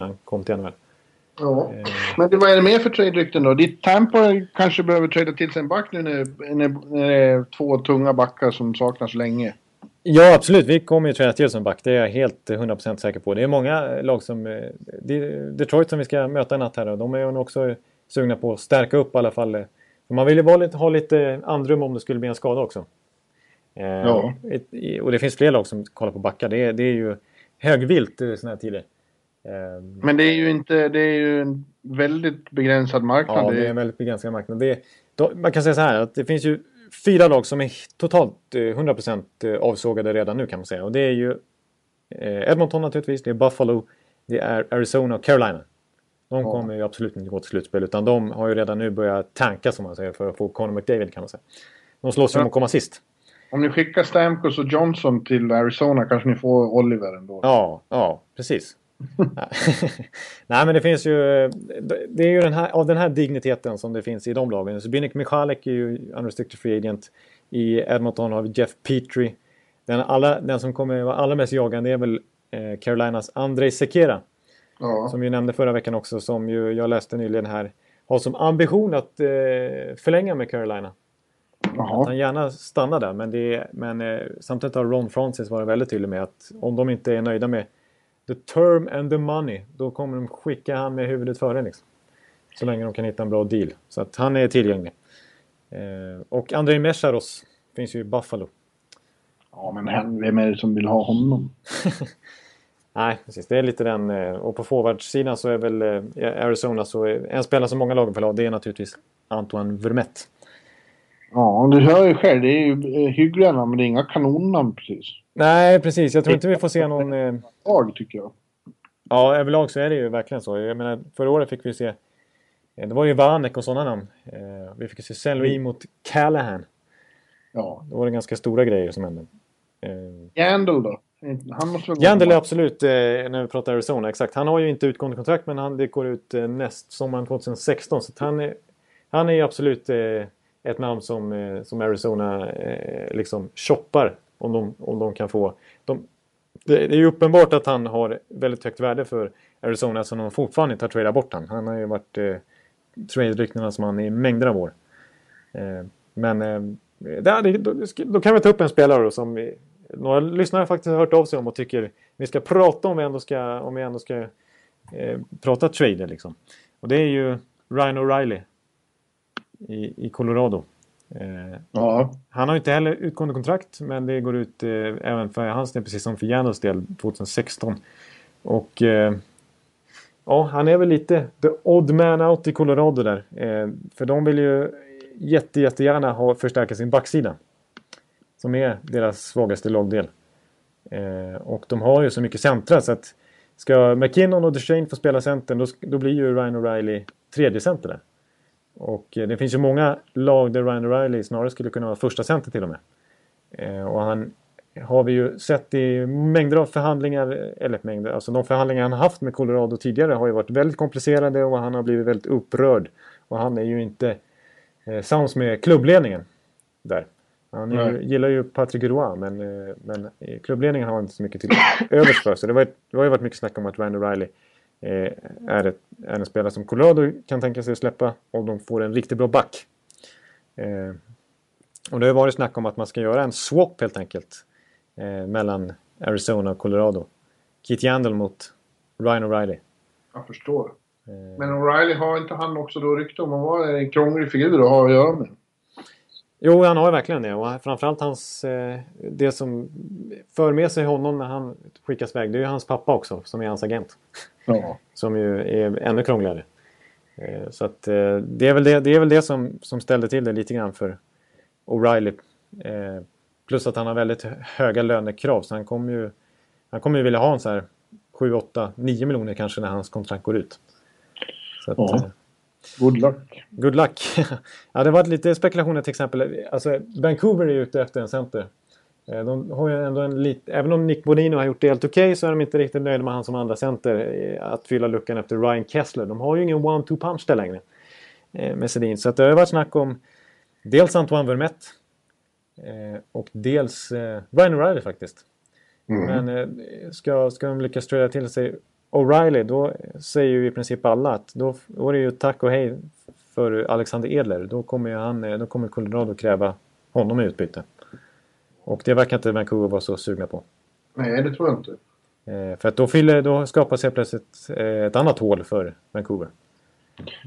han kom till NHL. Ja. Men det, vad är det mer för trade-rykten då? Ditt Tampa kanske behöver trada till sig en back nu när, när, när det är två tunga backar som saknas länge. Ja, absolut. Vi kommer ju träna till som back. Det är jag helt 100% säker på. Det är många lag som... eh, det- Detroit som vi ska möta i natt här och de är ju också sugna på att stärka upp i alla fall. För man vill ju lite, ha lite andrum om det skulle bli en skada också. Eh, Ja. Och det finns fler lag som kollar på backar. Det är, det är ju högvilt sådana här tider. Eh, Men det är ju inte... Det är ju en väldigt begränsad marknad. Ja, det är en väldigt begränsad marknad. Det är, då, man kan säga så här att det finns ju fyra lag som är totalt eh, 100% eh, avsågade redan nu kan man säga. Och det är ju eh, Edmonton naturligtvis, det är Buffalo, det är Arizona och Carolina. De Ja. kommer ju absolut inte gå till slutspel utan de har ju redan nu börjat tanka som man säger för att få Conor McDavid kan man säga. De slåss ju om Ja. att komma sist. Om ni skickar Stamkos och Johnson till Arizona kanske ni får Oliver ändå. Ja, ja, precis. [LAUGHS] Nej, men det finns ju... Det är ju den här, av den här digniteten som det finns i de lagen. Binek Michalek är ju unrestricted free agent. I Edmonton har vi Jeff Petrie. Den, alla, den som kommer vara allra mest jagande är väl eh, Carolinas Andrei Sekera. Ja. Som vi nämnde förra veckan också, som ju jag läste nyligen här. Har som ambition att eh, förlänga med Carolina. Att Jaha. han gärna stannar där. Men, det är, men eh, samtidigt har Ron Francis varit väldigt tydlig med att om de inte är nöjda med the term and the money, då kommer de skicka han med huvudet före. Liksom. Så länge de kan hitta en bra deal. Så att han är tillgänglig. Eh, och Andrei Mesharos finns ju i Buffalo. Ja, men han, vem är det som vill ha honom? [LAUGHS] Nej, precis. Det är lite den. eh, Och på forwardsidan så är väl eh, Arizona så en spelare som många lag vill ha. Det är naturligtvis Antoine Vermette. Ja, du hör ju själv. Det är ju eh, hyggliga namn, men det är inga kanonnamn precis. Nej, precis. Jag tror inte vi får se någon... Eh, Jag tycker jag. Ja, överlag så är det ju verkligen så. Jag menar, förra året fick vi se... eh, Det var ju Vanek och sådana namn. Eh, Vi fick se Saint Louis mot Callahan. Ja. Då var det ganska stora grejer som hände. Jandel då? Han måste Jandel är absolut, när vi pratar Arizona, exakt. Han har ju inte utgående kontrakt men han, det går ut näst sommaren 2016. Så han, är, han är ju absolut ett namn som, som Arizona liksom shoppar om de, om de kan få. De, det, det är ju uppenbart att han har väldigt högt värde för Arizona som de fortfarande inte har tradeat bort han. Han har ju varit eh, trade-ryktenas man i mängder av år. Eh, men eh, där, det, då, då kan vi ta upp en spelare då som vi, några lyssnare faktiskt har hört av sig om och tycker vi ska prata om vi ändå ska, om vi ändå ska eh, prata trader liksom. Och det är ju Ryan O'Reilly i, i Colorado. Eh, Ja. han har inte heller utgående kontrakt men det går ut eh, även för hans del precis som för Janus del 2016. Och eh, ja, han är väl lite the odd man out i Colorado där. För de vill ju jätte, jättegärna ha, förstärka sin backsida. Som är deras svagaste lagdel. Eh, och de har ju så mycket centra så att ska McKinnon och Duchene få spela centern då, då blir ju Ryan O'Reilly tredje center där. Och eh, det finns ju många lag där Ryan O'Reilly snarare skulle kunna vara första center till och med. Eh, och han har vi ju sett i mängder av förhandlingar, eller mängder, alltså de förhandlingar han haft med Colorado tidigare har ju varit väldigt komplicerade och han har blivit väldigt upprörd. Och han är ju inte eh, sams med klubbledningen där. Han ju- gillar ju Patrick Roy men, eh, men klubbledningen har inte så mycket till [COUGHS] övers för. Så det, var, det har ju varit mycket snack om att O'Reilly eh, är, ett, är en spelare som Colorado kan tänka sig att släppa om de får en riktigt bra back. Eh, och det har varit snack om att man ska göra en swap helt enkelt. Eh, mellan Arizona och Colorado. Keith Yandel mot Ryan O'Reilly. Jag förstår. Eh, Men O'Reilly har inte han också då rykte om att vara en krånglig figur att ha att göra med? Jo, han har verkligen det. Och framförallt hans, eh, det som för med sig honom när han skickas iväg, det är ju hans pappa också som är hans agent. Ja. Som ju är ännu krångligare. Eh, så att eh, det är väl det, det, är väl det som, som ställde till det lite grann för O'Reilly. Eh, plus att han har väldigt höga lönekrav så han kommer ju, han kommer ju vilja ha en så här 7, 8, 9 miljoner kanske när hans kontrakt går ut. Så att, Ja. Good luck. Good luck! [LAUGHS] ja, det har varit lite spekulationer till exempel. Alltså, Vancouver är ute efter en center. Eh, De har ju ändå en lit... Även om Nick Bonino har gjort det helt okej så är de inte riktigt nöjda med han som andra center. eh, Att fylla luckan efter Ryan Kessler. De har ju ingen one-two punch där längre. eh, Med Sedin. Så att det har ju varit snack om dels Antoine Vermette. Och dels Ryan O'Reilly faktiskt. Men eh, ska, ska de lyckas tröja till sig O'Reilly då säger ju i princip alla att då, då är det ju tack och hej för Alexander Edler. Då kommer, han, då kommer Colorado kräva honom i utbyte. Och det verkar inte Vancouver vara så sugna på. Nej, det tror jag inte. Eh, för att då, fyller, då skapas helt plötsligt eh, ett annat hål för Vancouver.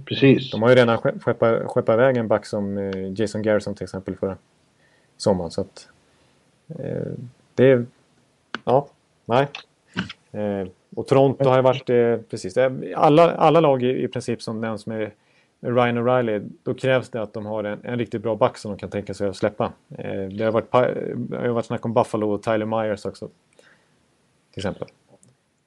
Precis. De har ju redan skepp- skeppat, skeppat iväg en back som eh, Jason Garrison till exempel förra sommaren. Så att, eh, det är... Ja, nej. Eh, och Toronto har ju varit... Eh, precis. Alla, alla lag i, i princip som nämns med Ryan O'Reilly, då krävs det att de har en, en riktigt bra back som de kan tänka sig att släppa. Eh, det, har varit, det har varit snack om Buffalo och Tyler Myers också. Till exempel.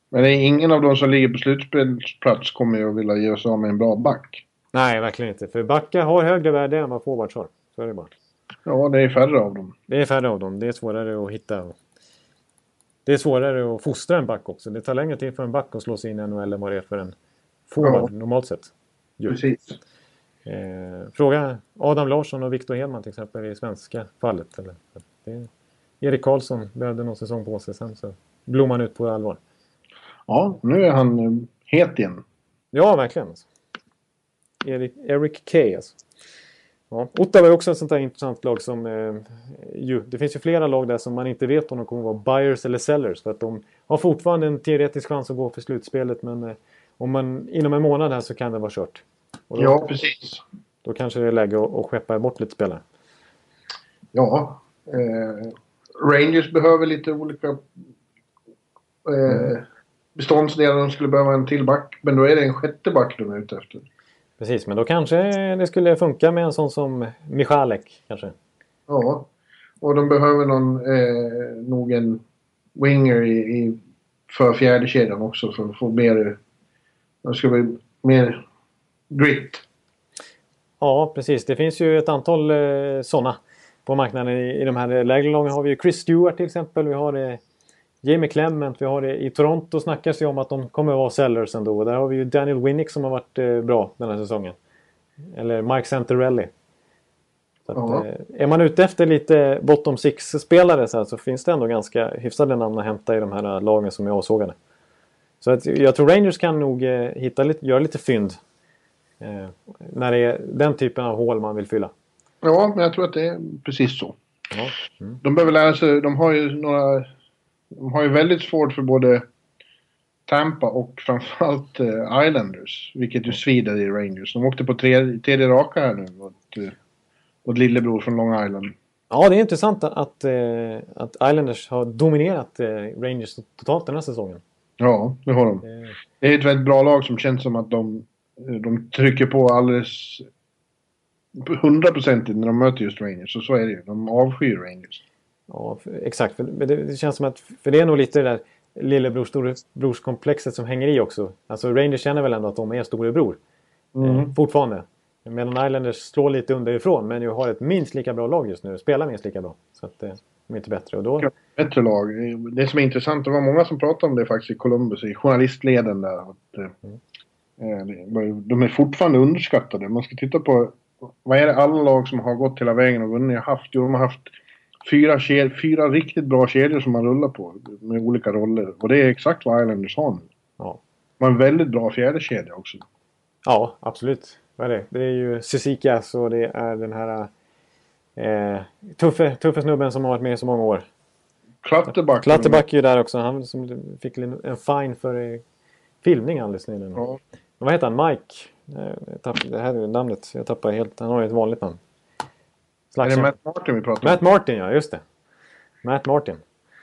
Men det är ingen av de som ligger på slutspelsplats kommer ju att vilja ge sig av med en bra back. Nej, verkligen inte. För backar har högre värde än vad forwards har. Så är det bara. Ja, det är färre av dem. Det är färre av dem. Det är svårare att hitta. Det är svårare att fostra en back också. Det tar längre tid för en back att slå sig in i NHL än vad det är för en forward Ja. normalt sett. Ju. Precis. Eh, fråga Adam Larsson och Victor Hedman till exempel i svenska fallet. Eller, det, Erik Karlsson behövde någon säsong på sig sen så blommade han ut på allvar. Ja, nu är han eh, het igen. Ja, verkligen. Alltså. Erik, Eric Kay alltså. Ja. Ottawa är också ett sånt där intressant lag som... Eh, ju, det finns ju flera lag där som man inte vet om de kommer vara buyers eller sellers. För att de har fortfarande en teoretisk chans att gå för slutspelet men eh, om man inom en månad här så kan det vara kört. Då, Ja, precis. då kanske det är läge att, att skeppa bort lite spelare. Ja. Eh, Rangers behöver lite olika eh, beståndsdelar. De skulle behöva en till back. Men då är det en sjätte back de är ute efter. Precis, men då kanske det skulle funka med en sån som Michalek kanske. Ja. Och de behöver någon, eh, nog en winger i, i för fjärde kedjan också för att få mer... Det ska bli mer grit. Ja, precis. Det finns ju ett antal eh, sådana på marknaden. I, I de här lägre lagen har vi ju Chris Stewart till exempel. Vi har eh, Jamie Clement. Vi har det, I Toronto snackas ju om att de kommer att vara sellers ändå. Där har vi ju Daniel Winnick som har varit eh, bra den här säsongen. Eller Mike Santorelli. Så att, Ja. eh, är man ute efter lite bottom six-spelare så, så finns det ändå ganska hyfsade namn att hämta i de här eh, lagen som är avsågade. Så att, jag tror Rangers kan nog eh, hitta lite, göra lite fynd. Eh, när det är den typen av hål man vill fylla. Ja, men jag tror att det är precis så. Ja. De behöver lära sig. De har ju några... De har ju väldigt svårt för både Tampa och framförallt eh, Islanders. Vilket ju svider i Rangers. De åkte på tredje, tredje raka här nu mot, eh, mot lillebror från Long Island. Ja, det är intressant att, eh, att Islanders har dominerat Rangers totalt den här säsongen. Ja, det har de. Eh, Det är ett väldigt bra lag som känns som att de, de trycker på alldeles hundraprocentigt när de möter just Rangers. Och så är det ju. De avskyr Rangers. Ja, exakt. För, men det, känns som att, för det är nog lite det där lillebrors storebrorskomplexet som hänger i också. Alltså Rangers känner väl ändå att de är storebror. Eh, fortfarande. Medan Islanders slår lite underifrån men ju har ett minst lika bra lag just nu. Spelar minst lika bra. Så att eh, inte bättre. Och då, Bättre lag. Det som är intressant, det var många som pratade om det faktiskt i Columbus, i journalistleden där. Att, eh, eh, det var- de är fortfarande underskattade. Man ska titta på, vad är det alla lag som har gått hela vägen och vunnit har haft? Jo, de har haft fyra, ked, fyra riktigt bra kedjor som man rullar på med olika roller. Och det är exakt vad Islanders har nu. ja. De har en väldigt bra fjärde kedja också. ja, absolut. Vad är det? Det är ju Cizikas och det är den här eh, tuffe, tuffe snubben som har varit med i så många år. Klatterback. Klatterback är ju där också. Han som fick en fine för filmning alldeles nyligen. Ja. Vad heter han? Mike? Eh, Jag det här är namnet. Jag tappar helt. Han har ju ett vanligt namn. Är det. Matt Martin vi pratar om? Matt Martin, ja just det. Matt Martin.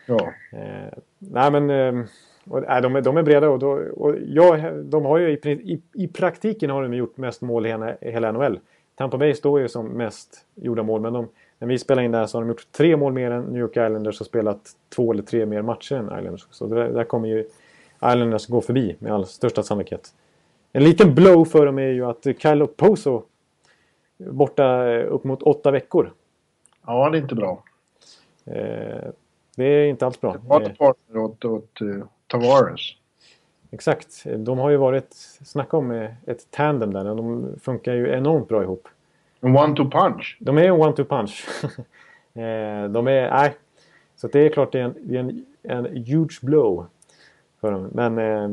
Ja. Eh, nej men eh, och, nej, de, är, de är breda och, då, och ja, de har ju i, i, i praktiken har de gjort mest mål i hela, hela NHL. Tampa Bay står ju som mest gjorda mål men de, när vi spelar in det här så har de gjort tre mål mer än New York Islanders och spelat två eller tre mer matcher än Islanders. Så det, där kommer ju Islanders gå förbi med all största sannolikhet. En liten blow för dem är ju att Kyle Oposo borta eh, upp mot åtta veckor. ja, det är inte bra. Eh, det är inte alls bra. Bra Eh, partner åt, åt uh, Tavares. Exakt. De har ju varit, snacka om ett tandem där. De funkar ju enormt bra ihop. En one-two punch. De är en one-two punch. [LAUGHS] Eh, de är, nej. Så det är klart det är en, det är en, en huge blow. För dem. Men, eh,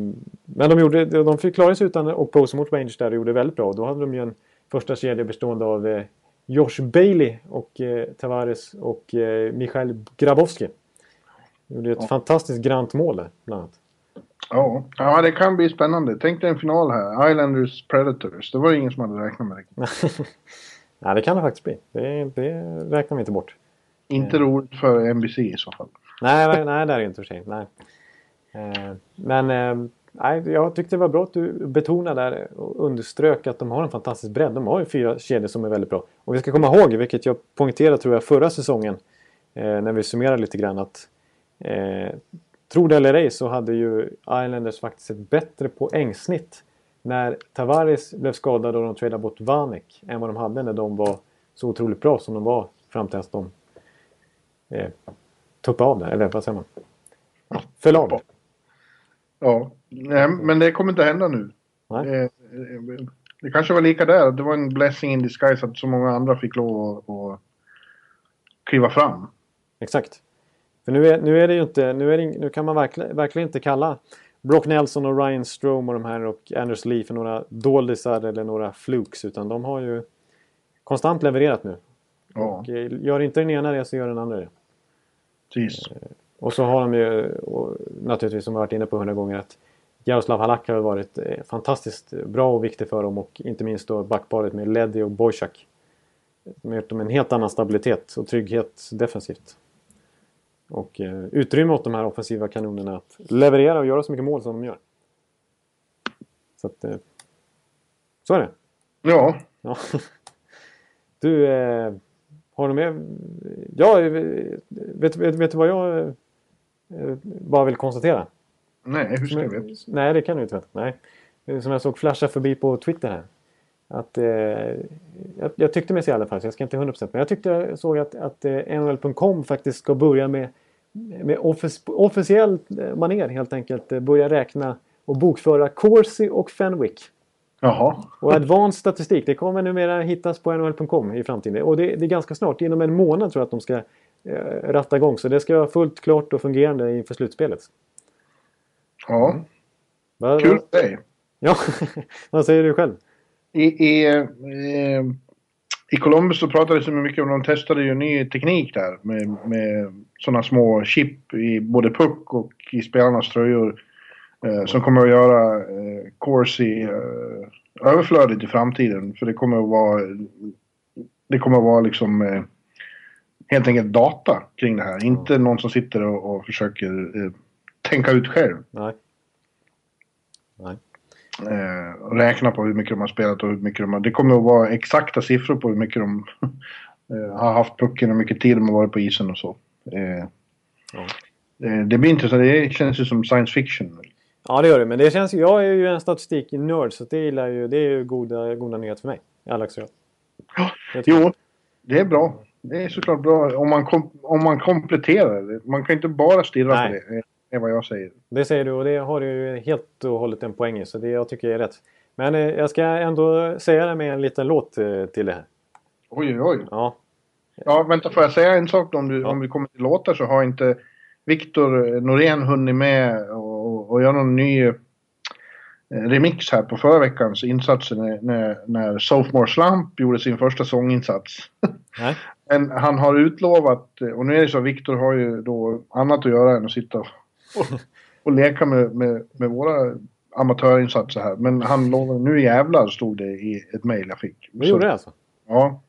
men de, gjorde, de fick klara sig utan Oposo mot Rangers där och gjorde väldigt bra. Då hade de ju en första kedja bestående av eh, Josh Bailey och eh, Tavares och eh, Michail Grabowski. Gjorde ett fantastiskt grant mål där, bland annat. Ja. ja, det kan bli spännande. Tänk dig en final här. Islanders Predators. Det var ingen som hade räknat med det. Nej, [LAUGHS] det kan det faktiskt bli. Det, det räknar vi inte bort. Inte roligt för NBC i så fall. Nej, nej, nej det är det inte för sig. Nej. Eh, men eh, nej, jag tyckte det var bra att du betonade där och underströk att de har en fantastisk bredd. De har ju fyra kedjor som är väldigt bra. Och vi ska komma ihåg, vilket jag poängterade tror jag förra säsongen eh, när vi summerar lite grann att eh, tro det eller ej så hade ju Islanders faktiskt ett bättre poängsnitt när Tavares blev skadad och de tradade bort Vanek än vad de hade när de var så otroligt bra som de var fram till att de eh, tuppade av det. Eller vad säger man? Föll av. Ja, nej, men det kommer inte hända nu. Nej. Eh, eh, Det kanske var lika där. Det var en blessing in disguise att så många andra fick lov att, att kliva fram. Exakt. För nu är, nu är det ju inte, nu, är det, nu kan man verkligen, verkligen inte kalla Brock Nelson och Ryan Strome och de här och Anders Lee för några doldisar eller några flukes utan de har ju konstant levererat nu. Ja, Och eh, gör inte den ena det så gör den andra det. precis. Och så har de ju naturligtvis som vi varit inne på hundra gånger att Jaroslav Halak har varit eh, fantastiskt bra och viktig för dem och inte minst då backparet med Leddy och Boychuk. Som har gjort dem en helt annan stabilitet och trygghet defensivt. Och eh, utrymme åt de här offensiva kanonerna att leverera och göra så mycket mål som de gör. Så att... Eh, så är det. Ja, Ja. [LAUGHS] Du, eh, har du med... Ja, vet, vet, vet du vad jag bara vill konstatera? nej, hur ska jag veta? Nej, det kan du inte veta. Nej. Som jag såg flasha förbi på Twitter här. Att, eh, jag, jag tyckte mig se i alla fall, så jag ska inte 100% men jag tyckte jag såg att, att eh, NHL.com faktiskt ska börja med, med offic officiell eh, maner helt enkelt eh, börja räkna och bokföra Corsi och Fenwick. Jaha. Och advanced statistik, det kommer numera hittas på NHL.com i framtiden. Och det, det är ganska snart, inom en månad tror jag att de ska eh, ratta igång. Så det ska vara fullt klart och fungerande inför slutspelet. Ja, Va, kul för dig. Ja, [LAUGHS] vad säger du själv? I, i, eh, I Columbus så pratades det mycket om, de testade ju ny teknik där med, med sådana små chip i både puck och i spelarnas tröjor. Eh, som kommer att göra eh, Corsi eh, överflödigt i framtiden. För det kommer att vara, det kommer att vara liksom eh, helt enkelt data kring det här. Inte någon som sitter och, och försöker eh, tänka ut själv. Nej. Nej. Eh, och räkna på hur mycket de har spelat och hur mycket de har... Det kommer att vara exakta siffror på hur mycket de [LAUGHS] eh, har haft pucken och hur mycket tid de har varit på isen och så. Eh, Ja. eh, det blir intressant. Det känns ju som science fiction. Ja, det gör det. Men det känns jag är ju en statistiknörd så det, gillar ju, det är ju goda, goda nyheter för mig. Högsta grad. Jag tycker- Jo, det är bra. Det är såklart bra om man, kom, om man kompletterar det. Man kan inte bara stirra Nej. på det. Eh, är vad jag säger. Det säger du och det har du helt och hållet en poäng i. Så det jag tycker är rätt. Men eh, jag ska ändå säga det med en liten låt eh, till det här. Oj, oj. Ja, Ja, vänta, får jag säga en sak? Om, du, Ja. om vi kommer till låtar så har inte Viktor Norén hunnit med och, och, göra någon ny eh, remix här på förra veckans insatser när, när, när Sophomore Slump gjorde sin första sånginsats. [LAUGHS] nej. Men han har utlovat, eh, och nu är det så att Viktor har ju då annat att göra än att sitta och, och, leka med, med, med våra amatörinsatser här. Men han lovade, nu jävlar stod det i ett mejl jag fick. Det gjorde det alltså? Ja.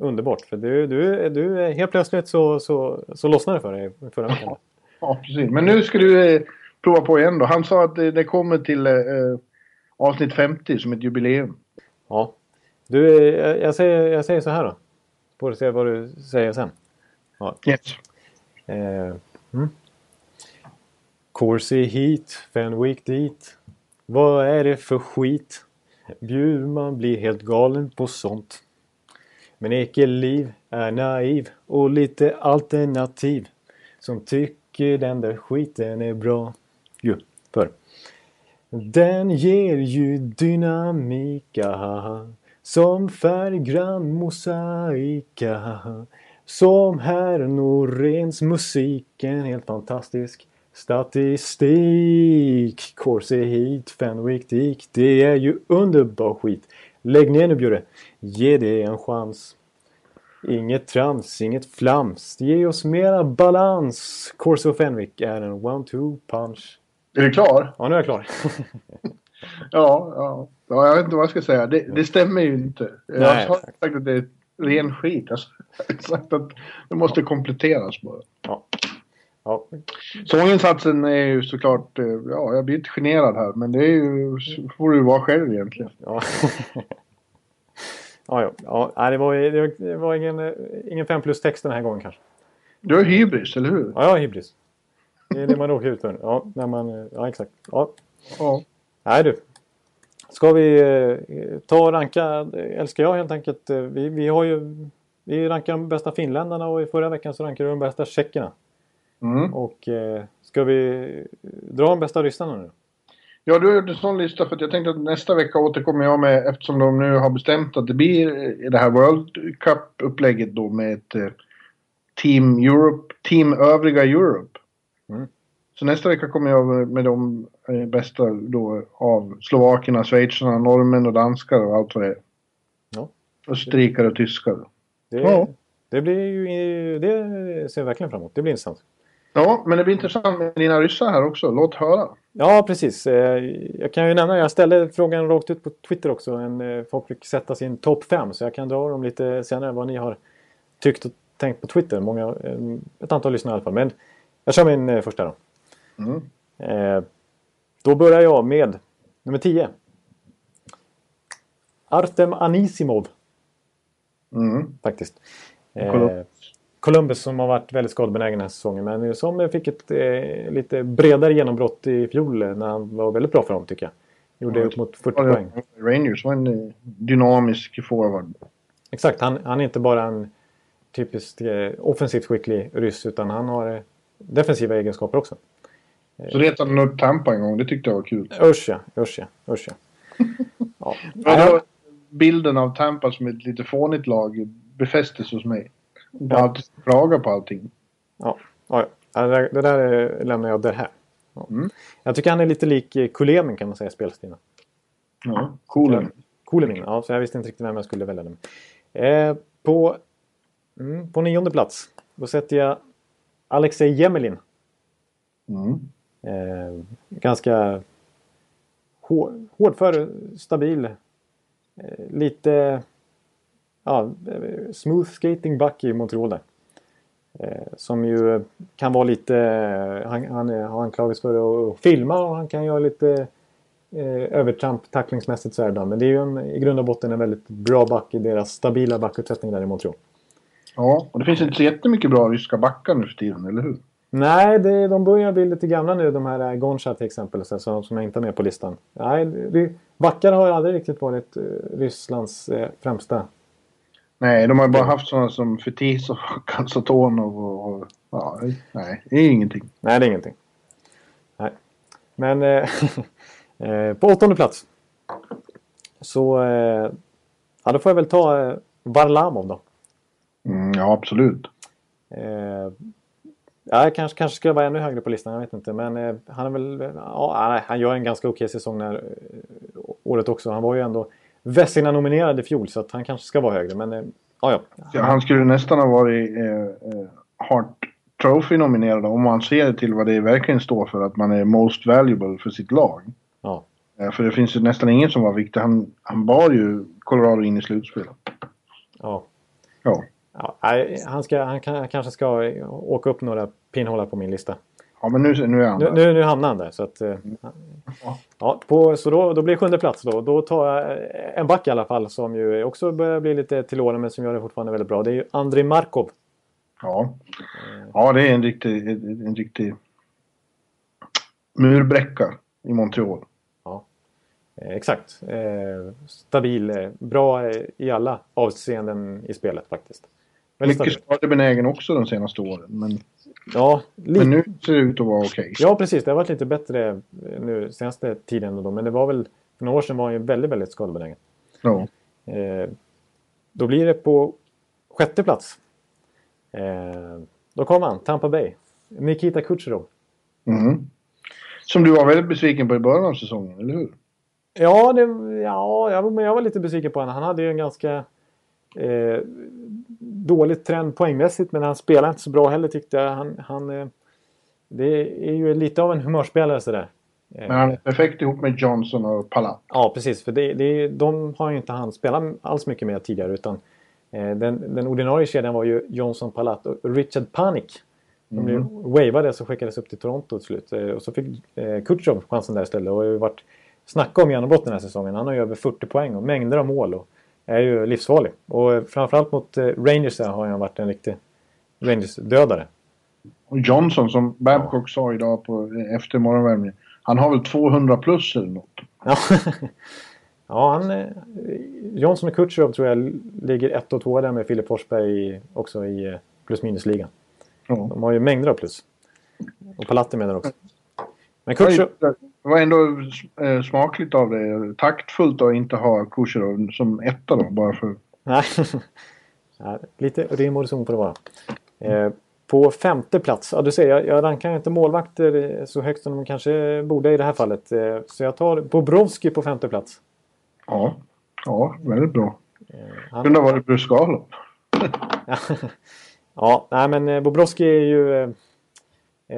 underbart. För du, du, du, är- helt plötsligt så, så, så lossnade det för dig förra veckan. Ja, precis. Men nu ska du eh, prova på igen då. Han sa att det, det kommer till eh, eh, avsnitt 50 som ett jubileum. Ja. Du, eh, jag, jag, säger, jag säger så här då. Får du se vad du säger sen. Yes. Eh, mm. Corsi hit, Fenwick dit. Vad är det för skit? Bjurman blir helt galen på sånt. Men Ekeliv är naiv och lite alternativ. Som tycker den där skiten är bra. Jo, för. Den ger ju dynamik, ahaha. Som färggrann mosaika. Som herr Noréns musiken helt fantastisk. Statistik, Corsi hit, Fenwick dik. Det är ju underbar skit. Lägg ner nu Bjurre. Ge det en chans. Inget trams, inget flams. Ge oss mera balans. Corsi och Fenwick är en one-two punch. Är du klar? Ja, nu är jag klar. [LAUGHS] Ja, ja. ja jag vet inte vad jag ska säga. Det, det stämmer ju inte. Jag Nej, har exakt. sagt att det är ren skit. Jag har sagt att det måste kompletteras bara. ja. Ja. Sånginsatsen är ju såklart... eh, Ja, jag blir inte generad här. Men det är ju... får du vara själv egentligen. Ja. [LAUGHS] ja, ja. ja. Det var, det var, ingen, eh, ingen 5 plus text den här gången kanske. Du har hybris, eller hur? Ja, jag har hybris. Det är det man råkar ut för. Ja, när man, eh, ja exakt. Ja. Ja. Nej du. Ska vi ta och ranka, älskar jag helt enkelt. Vi, vi har ju, vi rankar de bästa finländarna och i förra veckan så rankade vi de bästa tjeckerna. Mm. Och eh, ska vi dra de bästa ryssarna nu? Ja, du har gjort en sån lista för att jag tänkte att nästa vecka återkommer jag med, eftersom de nu har bestämt att det blir eh, det här World Cup-upplägget då med ett eh, Team Europe, Team Övriga Europe. Mm. Så nästa vecka kommer jag med- med de eh, bästa då av slovakerna, schweizarna, norrmän och danskar och allt vad det är. Ja. Österrikare och tyskar. Det, Ja. det blir ju, det ser jag verkligen fram emot. Det blir intressant. Ja, men det blir intressant med dina ryssar här också. Låt höra. Ja, precis. Eh, Jag kan ju nämna, jag ställde frågan rakt ut på Twitter också. En, eh, folk fick sätta sin topp 5 så jag kan dra dem lite senare vad ni har tyckt och tänkt på Twitter. Många, eh, ett antal lyssnare i alla fall. Men jag kör min första då. Mm. Då börjar jag med nummer 10. Artem Anisimov Mm. faktiskt. Eh, Columbus. Som har varit väldigt skadebenägen den här säsongen men som fick ett eh, lite bredare genombrott i fjol eh, när han var väldigt bra för dem tycker jag. Gjorde Ja, upp mot 40 poäng. Rangers var en eh, dynamisk forward. Exakt, han, han är inte bara en typiskt eh, offensivt skicklig ryss utan han har eh, defensiva egenskaper också. Så retade han upp Tampa en gång. Det tyckte jag var kul. Usch [LAUGHS] ja, usch ja, usch ja. ja. Ja, bilden av Tampa som ett lite fånigt lag befästes hos mig. Det Ja. har alltid klaga på allting. Ja, ja, ja. Det där, det där lämnar jag där här. Ja. Mm. Jag tycker han är lite lik eh, Kulemin kan man säga i spelstilen. Ja, coolen. Kulemin, ja, så jag visste inte riktigt vem jag skulle välja. Den. Eh, på, mm, på nionde plats, då sätter jag Alexej Jemelin. Mm. Eh, ganska hår, hårdför, stabil. Eh, lite ja, eh, smooth skating back i Montreal där. Eh, som ju kan vara lite, han, han har anklagats för att filma och han kan göra lite eh, övertramp tacklingsmässigt så här. Men det är ju en, i grund och botten en väldigt bra back i deras stabila backuppsättning där i Montreal. Ja, och det finns inte så jättemycket bra ryska backar nu för tiden, eller hur? Nej, det, de börjar bli lite gamla nu. De här eh, Goncha till exempel, så, som, som jag inte har med på listan. Nej, backar har aldrig riktigt varit eh, Rysslands eh, främsta. Nej, de har bara haft sådana som Fetis och [LAUGHS] Kansatonov och, och... Ja, nej, det är ingenting. Nej, det är ingenting. Nej. Men eh, [LAUGHS] eh, på åttonde plats. Så eh, ja, då får jag väl ta eh, Varlamov då. Mm, ja, absolut. Eh, ja, kanske, kanske skulle vara ännu högre på listan, jag vet inte. Men eh, han är väl... Ja, nej, han gör en ganska okej säsong när, eh, året också. Han var ju ändå Vessina-nominerad i fjol så att han kanske ska vara högre. Men eh, ja, ja. Ja, han skulle nästan ha varit eh, eh, Hart Trophy-nominerad om man ser till vad det verkligen står för. Att man är most valuable för sitt lag. ja. Eh, för det finns ju nästan ingen som var viktig. Han, han bar ju Colorado in i slutspelet. ja. Ja. Ja, nej, han, ska, han, kan, han kanske ska åka upp några pinnhålar på min lista. Ja, men nu, nu är han Nu, där. nu, nu hamnar han där. Så, att, eh, ja, på, så då, då blir det sjunde plats då. Då tar jag eh, en back i alla fall som ju också börjar bli lite till åren men som gör det fortfarande väldigt bra. Det är ju Andrei Markov. Ja. ja, det är en riktig, en, en riktig murbräcka i Montreal. Eh, exakt. Stabil. Bra i alla avseenden i spelet faktiskt. Väldigt Mycket skadebenägen också de senaste åren. Men, Ja, lite. men nu ser det ut att vara okej. Ja, precis. Det har varit lite bättre nu senaste tiden. Då, men det var väl... För några år sedan var han ju väldigt, väldigt skadebenägen. Ja. Eh, då blir det på sjätte plats. Eh, då kommer han, Tampa Bay. Nikita Kucherov. Mm. Som du var väldigt besviken på i början av säsongen, eller hur? Ja, det, ja jag, men jag var lite besviken på honom. Han hade ju en ganska eh, dålig trend poängmässigt, men han spelade inte så bra heller tyckte jag. Han, han, eh, det är ju lite av en humörspelare sådär. Eh, Men han är perfekt ihop med Johnson och Palat. Ja, precis. För det, det, de har ju inte han spelat alls mycket med tidigare. Utan eh, den, den ordinarie kedjan var ju Johnson Palat och Richard Panik. De blev wavades och skickades upp till Toronto till slut. Eh, och så fick Kutjov chansen där istället. Och har ju varit snacka om genombrott den här säsongen. Han har ju över 40 poäng och mängder av mål. Och är ju livsfarlig. Och eh, framförallt mot eh, Rangers har han varit en riktig Rangers-dödare. Och Johnson, som Babcock sa idag på, efter morgonvärmningen, han har väl 200 plus eller något. Ja, [LAUGHS] han, eh, Johnson och Kutjerov tror jag ligger ett och två där med Filip Forsberg också i eh, plus minus-ligan. Ja. De har ju mängder av plus. Och Palatti menar också. Men Kutjerov... Det var ändå eh, smakligt av det. Taktfullt att inte ha Kucherov som etta då, bara för... Nej. [LAUGHS] Ja, lite rim och reson får det vara. Eh, på femte plats, ja du ser jag, jag rankar inte målvakter eh, så högt som de kanske borde i det här fallet. Eh, så jag tar Bobrovski på femte plats. Ja, ja väldigt bra. Han, Undrar vad det blir skala. [LAUGHS] ja, nej men eh, Bobrovski är ju... Eh,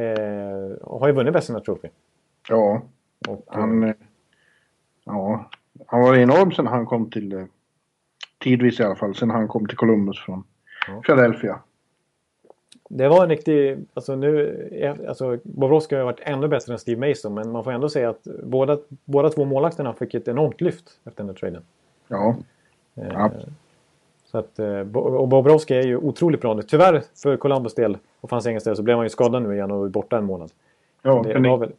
eh, har ju vunnit Vezina Trophy. Ja, Och, han... eh, Ja, han var enorm sen han kom till... eh, Tidvis i alla fall, sen han kom till Columbus från Ja. Philadelphia. Det var en riktig... Alltså nu... Alltså Bobrovski har varit ännu bättre än Steve Mason. Men man får ändå säga att båda, båda två målvakterna fick ett enormt lyft efter den här traden. Ja, Eh, Ja. Så att, och Bobrovski är ju otroligt bra nu. Tyvärr för Columbus del och för hans egen del så blev han ju skadad nu igen och borta en månad. ja, Det men var det, väl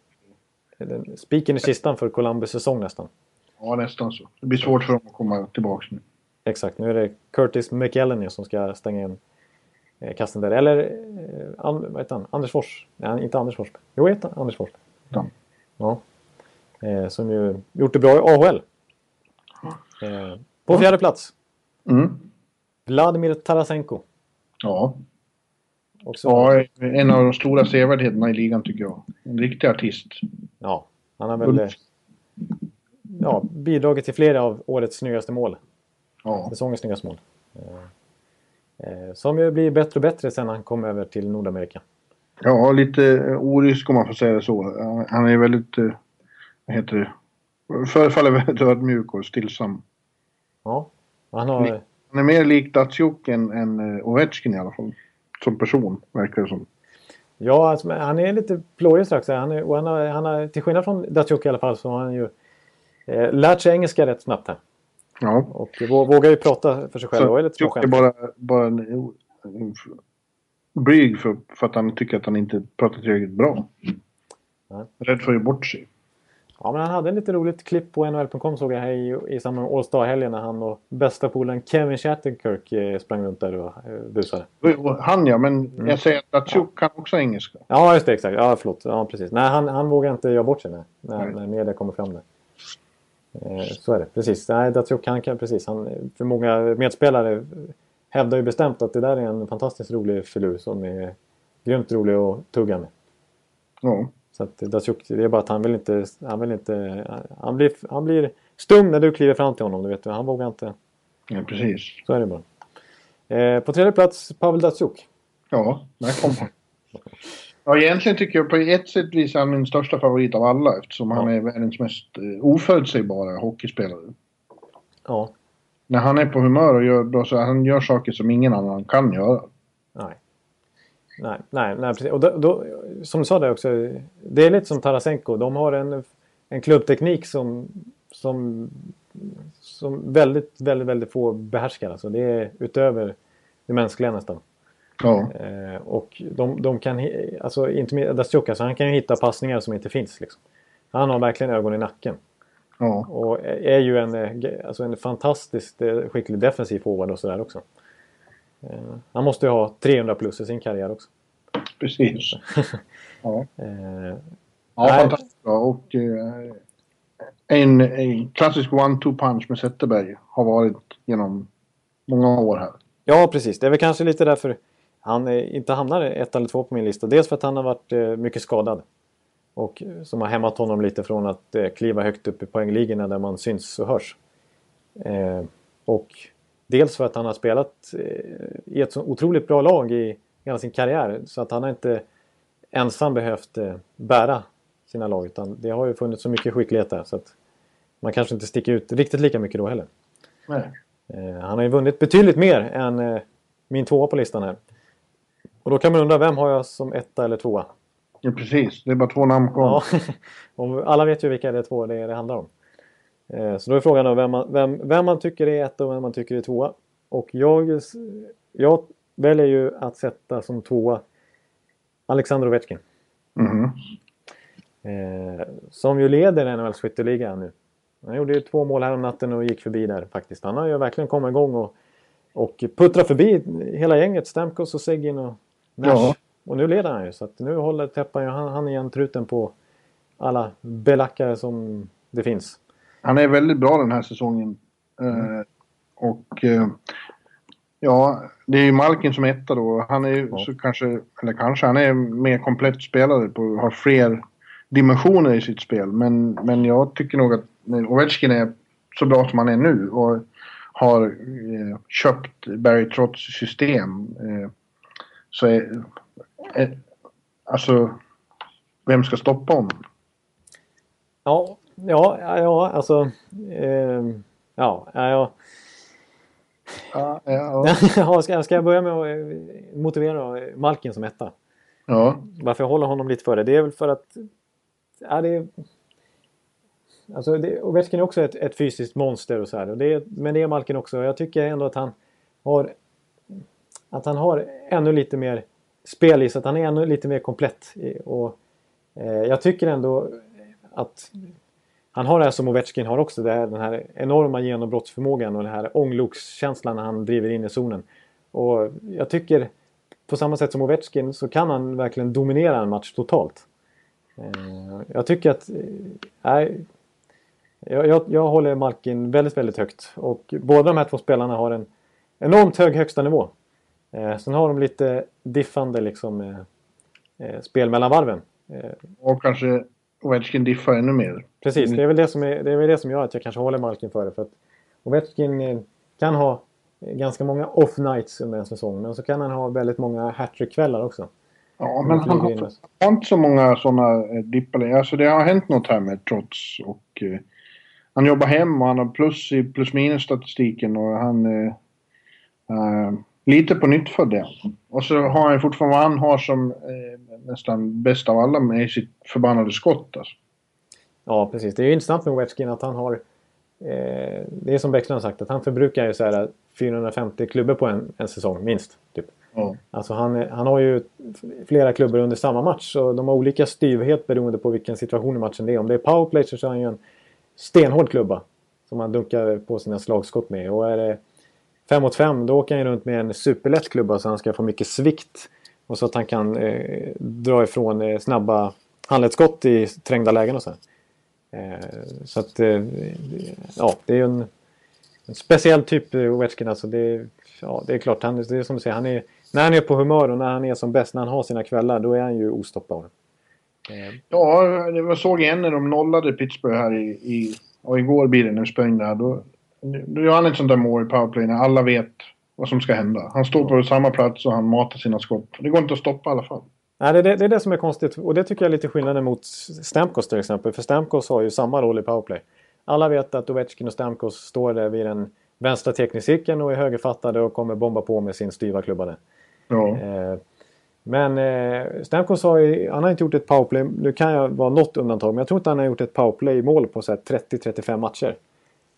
spiken i kistan för Columbus säsong nästan. ja, nästan så. Det blir svårt för dem att komma tillbaka nu. Exakt, nu är det Curtis McElhenney som ska stänga in eh, kasten där. Eller eh, vad heter han? Anders Fors? Nej, inte Anders Forsberg. Jo, heter han Anders Forsberg. Ja. Ja. Eh, som ju gjort det bra i AHL. Eh, på fjärde plats. Mm. Vladimir Tarasenko. Ja. Också, ja, en av de stora sevärdheterna i ligan tycker jag. En riktig artist. Ja, han har väl ja, bidragit till flera av årets snyggaste mål. Ja, Säsongens snyggaste mål. Eh, eh, som ju blir bättre och bättre sen han kom över till Nordamerika. ja lite orysk om man får säga det så. Han- är väldigt, eh, vad heter det, förefaller [LAUGHS] väldigt ödmjuk och stillsam. Ja, han har... Han är mer lik Datsjuk än, än Ovechkin i alla fall. Som person, verkar det som. Ja, alltså, han är lite plågig strax. Han är, han har, han har, till skillnad från Datsjuk i alla fall så har han ju eh, lärt sig engelska rätt snabbt här. Ja. Och vå- vågar ju prata för sig själv och är lite är bara, bara en, en, blyg för, för att han tycker att han inte pratar tillräckligt bra. Ja. Rädd för att ge bort sig. Ja, men han hade en lite roligt klipp på NHL.com såg jag här i, i samband med All Star-helgen när han och bästa polaren Kevin Shattenkirk eh, sprang runt där och eh, busade. Han ja, men Mm. jag säger att Datsjuk kan också engelska. Ja, just det. Exakt. Ja, förlåt. Ja, precis. Nej, han, han vågar inte göra bort sig när, när, när media kommer fram där. Eh, så är det. Precis. Nej, Datsjuk han kan precis. Han, för många medspelare hävdar ju bestämt att det där är en fantastiskt rolig filur som är grymt rolig att tugga med. Ja. Så att Datsjuk, det är bara att han vill inte... Han, vill inte, han, blir, han blir stum när du kliver fram till honom. Du vet, han vågar inte. ja, precis. Så är det bara. Eh, på tredje plats Pavel Datsjuk. Ja, där kom han. Ja, egentligen tycker jag på ett sätt vis är han min största favorit av alla eftersom han Ja. är världens mest eh, oförutsägbara hockeyspelare. Ja. när han är på humör och gör bra så han gör saker som ingen annan kan göra. Nej. Nej, nej, nej precis. Och då, då, som du sa där också. Det är lite som Tarasenko. De har en, en klubbteknik som, som, som väldigt, väldigt, väldigt få behärskar. Alltså det är utöver det mänskliga nästan. Ja. Eh, och de, de kan, alltså inte med Dasyuk, alltså han kan ju hitta passningar som inte finns. Liksom. Han har verkligen ögon i nacken. ja. Och är ju en, eh, alltså en fantastiskt eh, skicklig defensiv forward och sådär också. Eh, Han måste ju ha 300 plus i sin karriär också. Precis. [LAUGHS] Ja, Eh, ja fantastiskt bra. Och eh, en, en klassisk one-two punch med Zetterberg har varit genom många år här. Ja, precis. Det är väl kanske lite därför han inte hamnar ett eller två på min lista. Dels för att han har varit eh, mycket skadad. Och som har hämmat honom lite från att kliva högt upp i poängligorna där man syns och hörs. Och dels för att han har spelat eh, i ett så otroligt bra lag i hela sin karriär. Så att han har inte ensam behövt eh, bära sina lag. Utan det har ju funnits så mycket skicklighet där. Så att man kanske inte sticker ut riktigt lika mycket då heller. Nej. Eh, han har ju vunnit betydligt mer än min tvåa på listan här. Och då kan man undra, vem har jag som etta eller tvåa? Ja, precis. Det är bara två namn kvar. Ja, [LAUGHS] alla vet ju vilka det är två det, det handlar om. Eh, så då är frågan då vem man, vem, vem man tycker är etta och vem man tycker är tvåa. Och jag, jag väljer ju att sätta som tvåa Alexander Ovechkin. Mhm. Eh, som ju leder NHLs skytteliga nu. Han gjorde ju två mål här om natten och gick förbi där faktiskt. Han har ju verkligen kommit igång och, och puttrat förbi hela gänget. Stamkos och Seguin och Nash. Ja. Och nu leder han ju. Så att nu håller Teppan ju han, han igen truten på alla belackare som det finns. Han är väldigt bra den här säsongen. Eh, och eh, ja, det är ju Malkin som är etta då. Han är ju Ja. så kanske, eller kanske, han är mer komplett spelare på, har fler dimensioner i sitt spel. Men, men jag tycker nog att Ovechkin är så bra som han är nu och har eh, köpt Barry Trotz system. Eh, så är, eh, alltså, vem ska stoppa honom? Ja, ja, ja alltså... ehm, ja, ja, ja. Ja, ja, [LAUGHS] ska, ska jag börja med att eh, motivera eh, Malkin som etta? ja. Varför jag håller honom lite före? Det är väl för att... Ja, det är, alltså det, Ovechkin är också ett, ett fysiskt monster och så här. Och det men det är Malkin också. Jag tycker ändå att han har... Att han har ännu lite mer spel i så att han är ännu lite mer komplett. Och, eh, jag tycker ändå att han har det här som Ovechkin har också. Det här, den här enorma genombrottsförmågan och den här ånglokskänslan när han driver in i zonen. Och jag tycker på samma sätt som Ovechkin så kan han verkligen dominera en match totalt. Eh, jag tycker att... Eh, nej, jag, jag, jag håller Malkin väldigt, väldigt högt. Och båda de här två spelarna har en enormt hög högsta nivå. Eh, sen har de lite diffande liksom, eh, eh spel mellan varven. Eh, Och kanske Ovechkin diffar ännu mer. Precis, det är väl det som, är, det är väl det som gör att jag kanske håller Malkin före. För att Ovechkin eh, kan ha eh, ganska många off nights under en säsong. Men så kan han ha väldigt många hattrick-kvällar också. Ja, men han har, har inte så många sådana eh, dippar. Alltså det har hänt något här med trots och eh, han jobbar hem och han har plus i plus minus statistiken och han eh, eh, lite på nytt för det. Och så har han fortfarande vad han har som eh, nästan bäst av alla med sitt förbannade skott. Alltså. Ja, precis. Det är ju intressant med Ovechkin att han har... Eh, det är som Bäckström har sagt, att han förbrukar ju så här 450 klubbor på en, en säsong, minst. Typ. Ja. Alltså han, han har ju flera klubbor under samma match och de har olika styvhet beroende på vilken situation i matchen det är. Om det är powerplay så kör han ju en stenhård klubba som han dunkar på sina slagskott med. Och är det 5 mot 5 då åker han ju runt med en superlätt klubba så han ska få mycket svikt. Och så att han kan eh, dra ifrån eh, snabba handledsskott i trängda lägen och så. här. Eh, så att eh, ja, det är ju en, en speciell typ eh, Ovechkin. Alltså det, ja, det är klart, han, det är som du säger, han är, när han är på humör och när han är som bäst, när han har sina kvällar, då är han ju ostoppbar. Eh, Ja, det var såg igen när de nollade Pittsburgh här i, i och igår blir det när de sprang där. Då, gör han ett sånt där mål i powerplay när alla vet vad som ska hända. Han står på samma plats och han matar sina skott. Det går inte att stoppa i alla fall. Nej, det, är det, det är det som är konstigt och det tycker jag är lite skillnaden mot Stamkos till exempel. För Stamkos har ju samma roll i powerplay. Alla vet att Ovechkin och Stamkos står där vid den vänstra teknikcirkeln och är högerfattade och kommer bomba på med sin styva klubba Ja. Eh, men eh, Stamkos har ju, han har inte gjort ett powerplay. Nu kan jag vara något undantag, men jag tror inte han har gjort ett powerplay-mål på så här 30-35 matcher.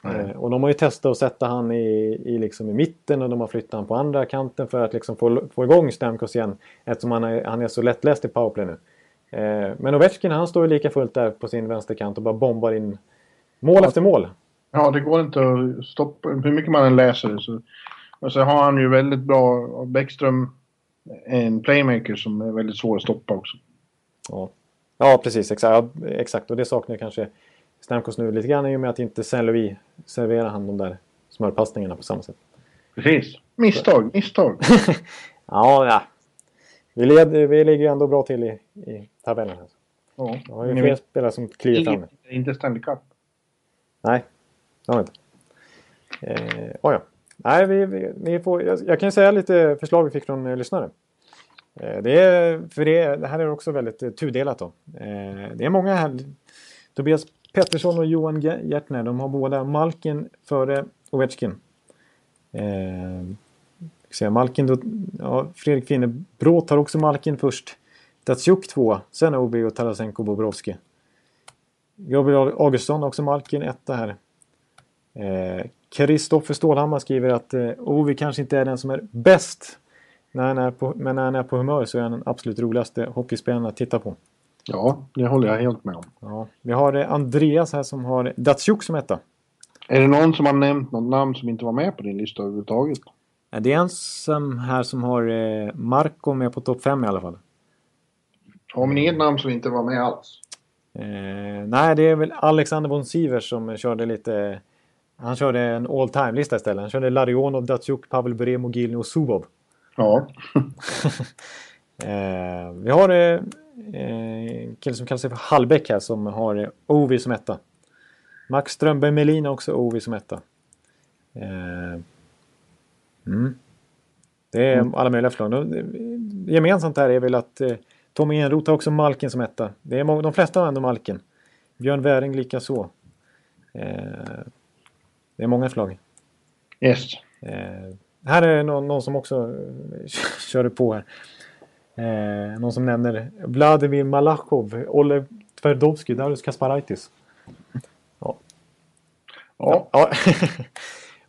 Eh, och de har ju testat att sätta han i, i, liksom i mitten och de har flyttat han på andra kanten för att liksom få, få igång Stamkos igen. Eftersom han är, han är så lättläst i powerplay nu. Eh, men Ovechkin han står ju lika fullt där på sin vänsterkant och bara bombar in mål efter mål. Ja, det går inte att stoppa. Hur mycket man än läser det så... Och så har han ju väldigt bra... Bäckström är en playmaker som är väldigt svår att stoppa också. Ja, ja precis. Exakt. Ja, exakt. Och det saknar kanske Stamkos nu lite grann i och med att inte Saint Louis serverar han de där smörpassningarna på samma sätt. Precis. Misstag, misstag. [LAUGHS] Ja, ja. Vi, led, vi ligger ändå bra till i, i tabellen. Här. Ja. Det har ju Ni fler spelare som kliver fram. Inte Stanley Cup. Nej, det har vi inte. Eh, oh ja. Nej, vi, vi, vi får, jag, jag kan ju säga lite förslag vi fick från eh, lyssnare. Eh, det, är, för det, det här är också väldigt eh, tudelat. Då. Eh, det är många här. Tobias Pettersson och Johan Gärtner. De har båda Malkin före Ovechkin. Eh, Malkin då, ja, Fredrik Finnebrå tar också Malkin först. Datsjuk två, sen Obi och Tarasenko Bobrovski. Gabriel Augustsson, också Malkin, etta här. Eh, Kristoffer Stålhammar skriver att eh, Ovi kanske inte är den som är bäst. När han är på, men när han är på humör så är han den absolut roligaste hockeyspelaren att titta på. Ja, det håller jag helt med om. Ja. Vi har eh, Andreas här som har Datsjuk som etta. Är det någon som har nämnt något namn som inte var med på din lista överhuvudtaget? Eh, Det är en som här som har eh, Marco med på topp 5 i alla fall. Ja, men inget namn som inte var med alls. Eh, nej, det är väl Alexander von Sivers som körde lite... Han körde en all time-lista istället. Han körde Larionov, Datsjuk, Pavel Buremo, Gilny och Subov. Ja. [LAUGHS] [LAUGHS] Eh, vi har eh, kille som kallar sig för Hallbäck här som har eh, Ovi som etta. Max Strömberg Melin också Ovi som etta. Eh, mm. Det är alla möjliga förslag. Gemensamt här är väl att eh, Tommy Enroth har också Malkin som etta. Det är de flesta har ändå Malkin. Björn Wäring lika så. Eh, det är många förslag. Yes. Eh, här är någon, någon som också eh, [LAUGHS] körde på här. Eh, någon som nämner Vladimir Malachov, Oleg Tverdovsky, Darius Kasparaitis. Ja. Ja. Ja.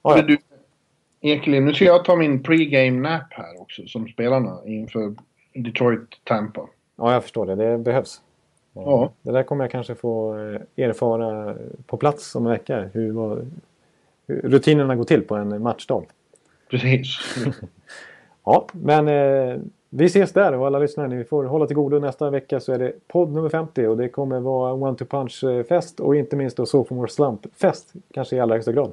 ja. [LAUGHS] Du, Ekelind, nu ska jag ta min pre-game nap här också som spelarna inför Detroit-Tampa. ja, jag förstår det. Det behövs. Eh, Ja. Det där kommer jag kanske få eh, erfara på plats om en vecka. Hur, hur rutinerna går till på en matchdag. Precis. [LAUGHS] Ja, men eh, vi ses där och alla lyssnare. Ni får hålla till godo. Nästa vecka så är det podd nummer 50 och det kommer vara One to Punch-fest och inte minst då Sophomore Slump-fest. Kanske i allra högsta grad.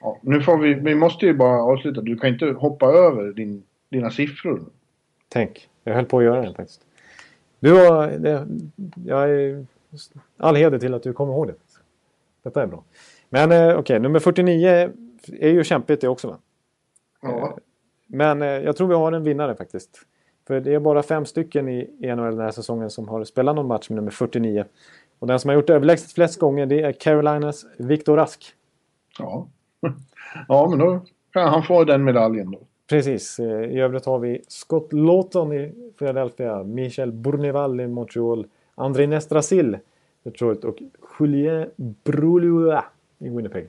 Ja, nu får vi, vi måste ju bara avsluta. Du kan inte hoppa över din, dina siffror. Tänk, jag höll på att göra det faktiskt. Du har... Det, jag är all heder till att du kommer ihåg det. Detta är bra. Men eh, okej, nummer 49 är ju kämpigt det också va? Ja. Men eh, jag tror vi har en vinnare faktiskt. För det är bara fem stycken i NHL den här säsongen som har spelat någon match med nummer 49. Och den som har gjort det överlägset flest gånger det är Carolinas Viktor Rask. Ja. [LAUGHS] ja, men då kan han få den medaljen då. Precis. eh, I övrigt har vi Scott Lawton i Philadelphia, Michel Bourneval i Montreal, André Nestrasil Detroit och Julien Brulua i Winnipeg.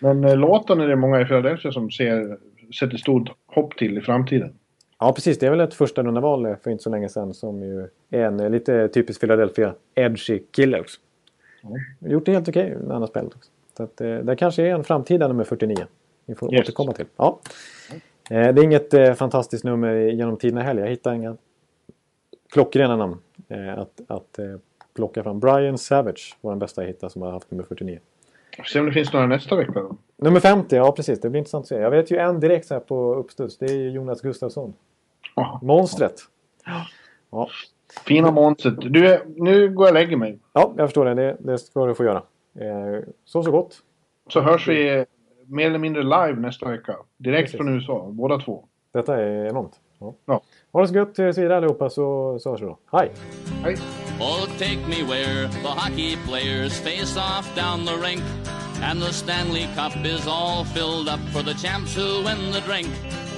Men eh, låten är det många i Philadelphia som ser, sätter stort hopp till i framtiden. Ja, precis. Det är väl ett första runda val för inte så länge sedan som ju är en lite typisk Philadelphia edgy kille också. Gjort det helt okej när han har spelat också. Så att, eh, det kanske är en framtida nummer 49. Vi får Yes. återkomma till. Ja. Eh, det är inget eh, fantastiskt nummer genom tiderna heller. Jag hittar inga klockrena namn eh, att, att eh, plocka fram. Brian Savage var den bästa jag hittade som har haft nummer 49. Se om det finns några nästa vecka då. Nummer 50, ja precis. Det blir intressant att se. Jag vet ju en direkt så här på uppstuds. Det är Jonas Gustafsson. Ja. Monstret. Ja. Fina Månset. Du, nu går jag och lägger mig. Ja, jag förstår det. Det, det ska du få göra. Eh, så så gott. Så hörs vi mer eller mindre live nästa vecka. Direkt Precis. från USA, båda två. Detta är enormt. Ja. Ja. Ha det så gött tills vidare allihopa så, så hörs vi då. Hej! Hej! Oh, take me where the hockey players face off down the rink. And the Stanley Cup is all filled up for the champs who win the drink.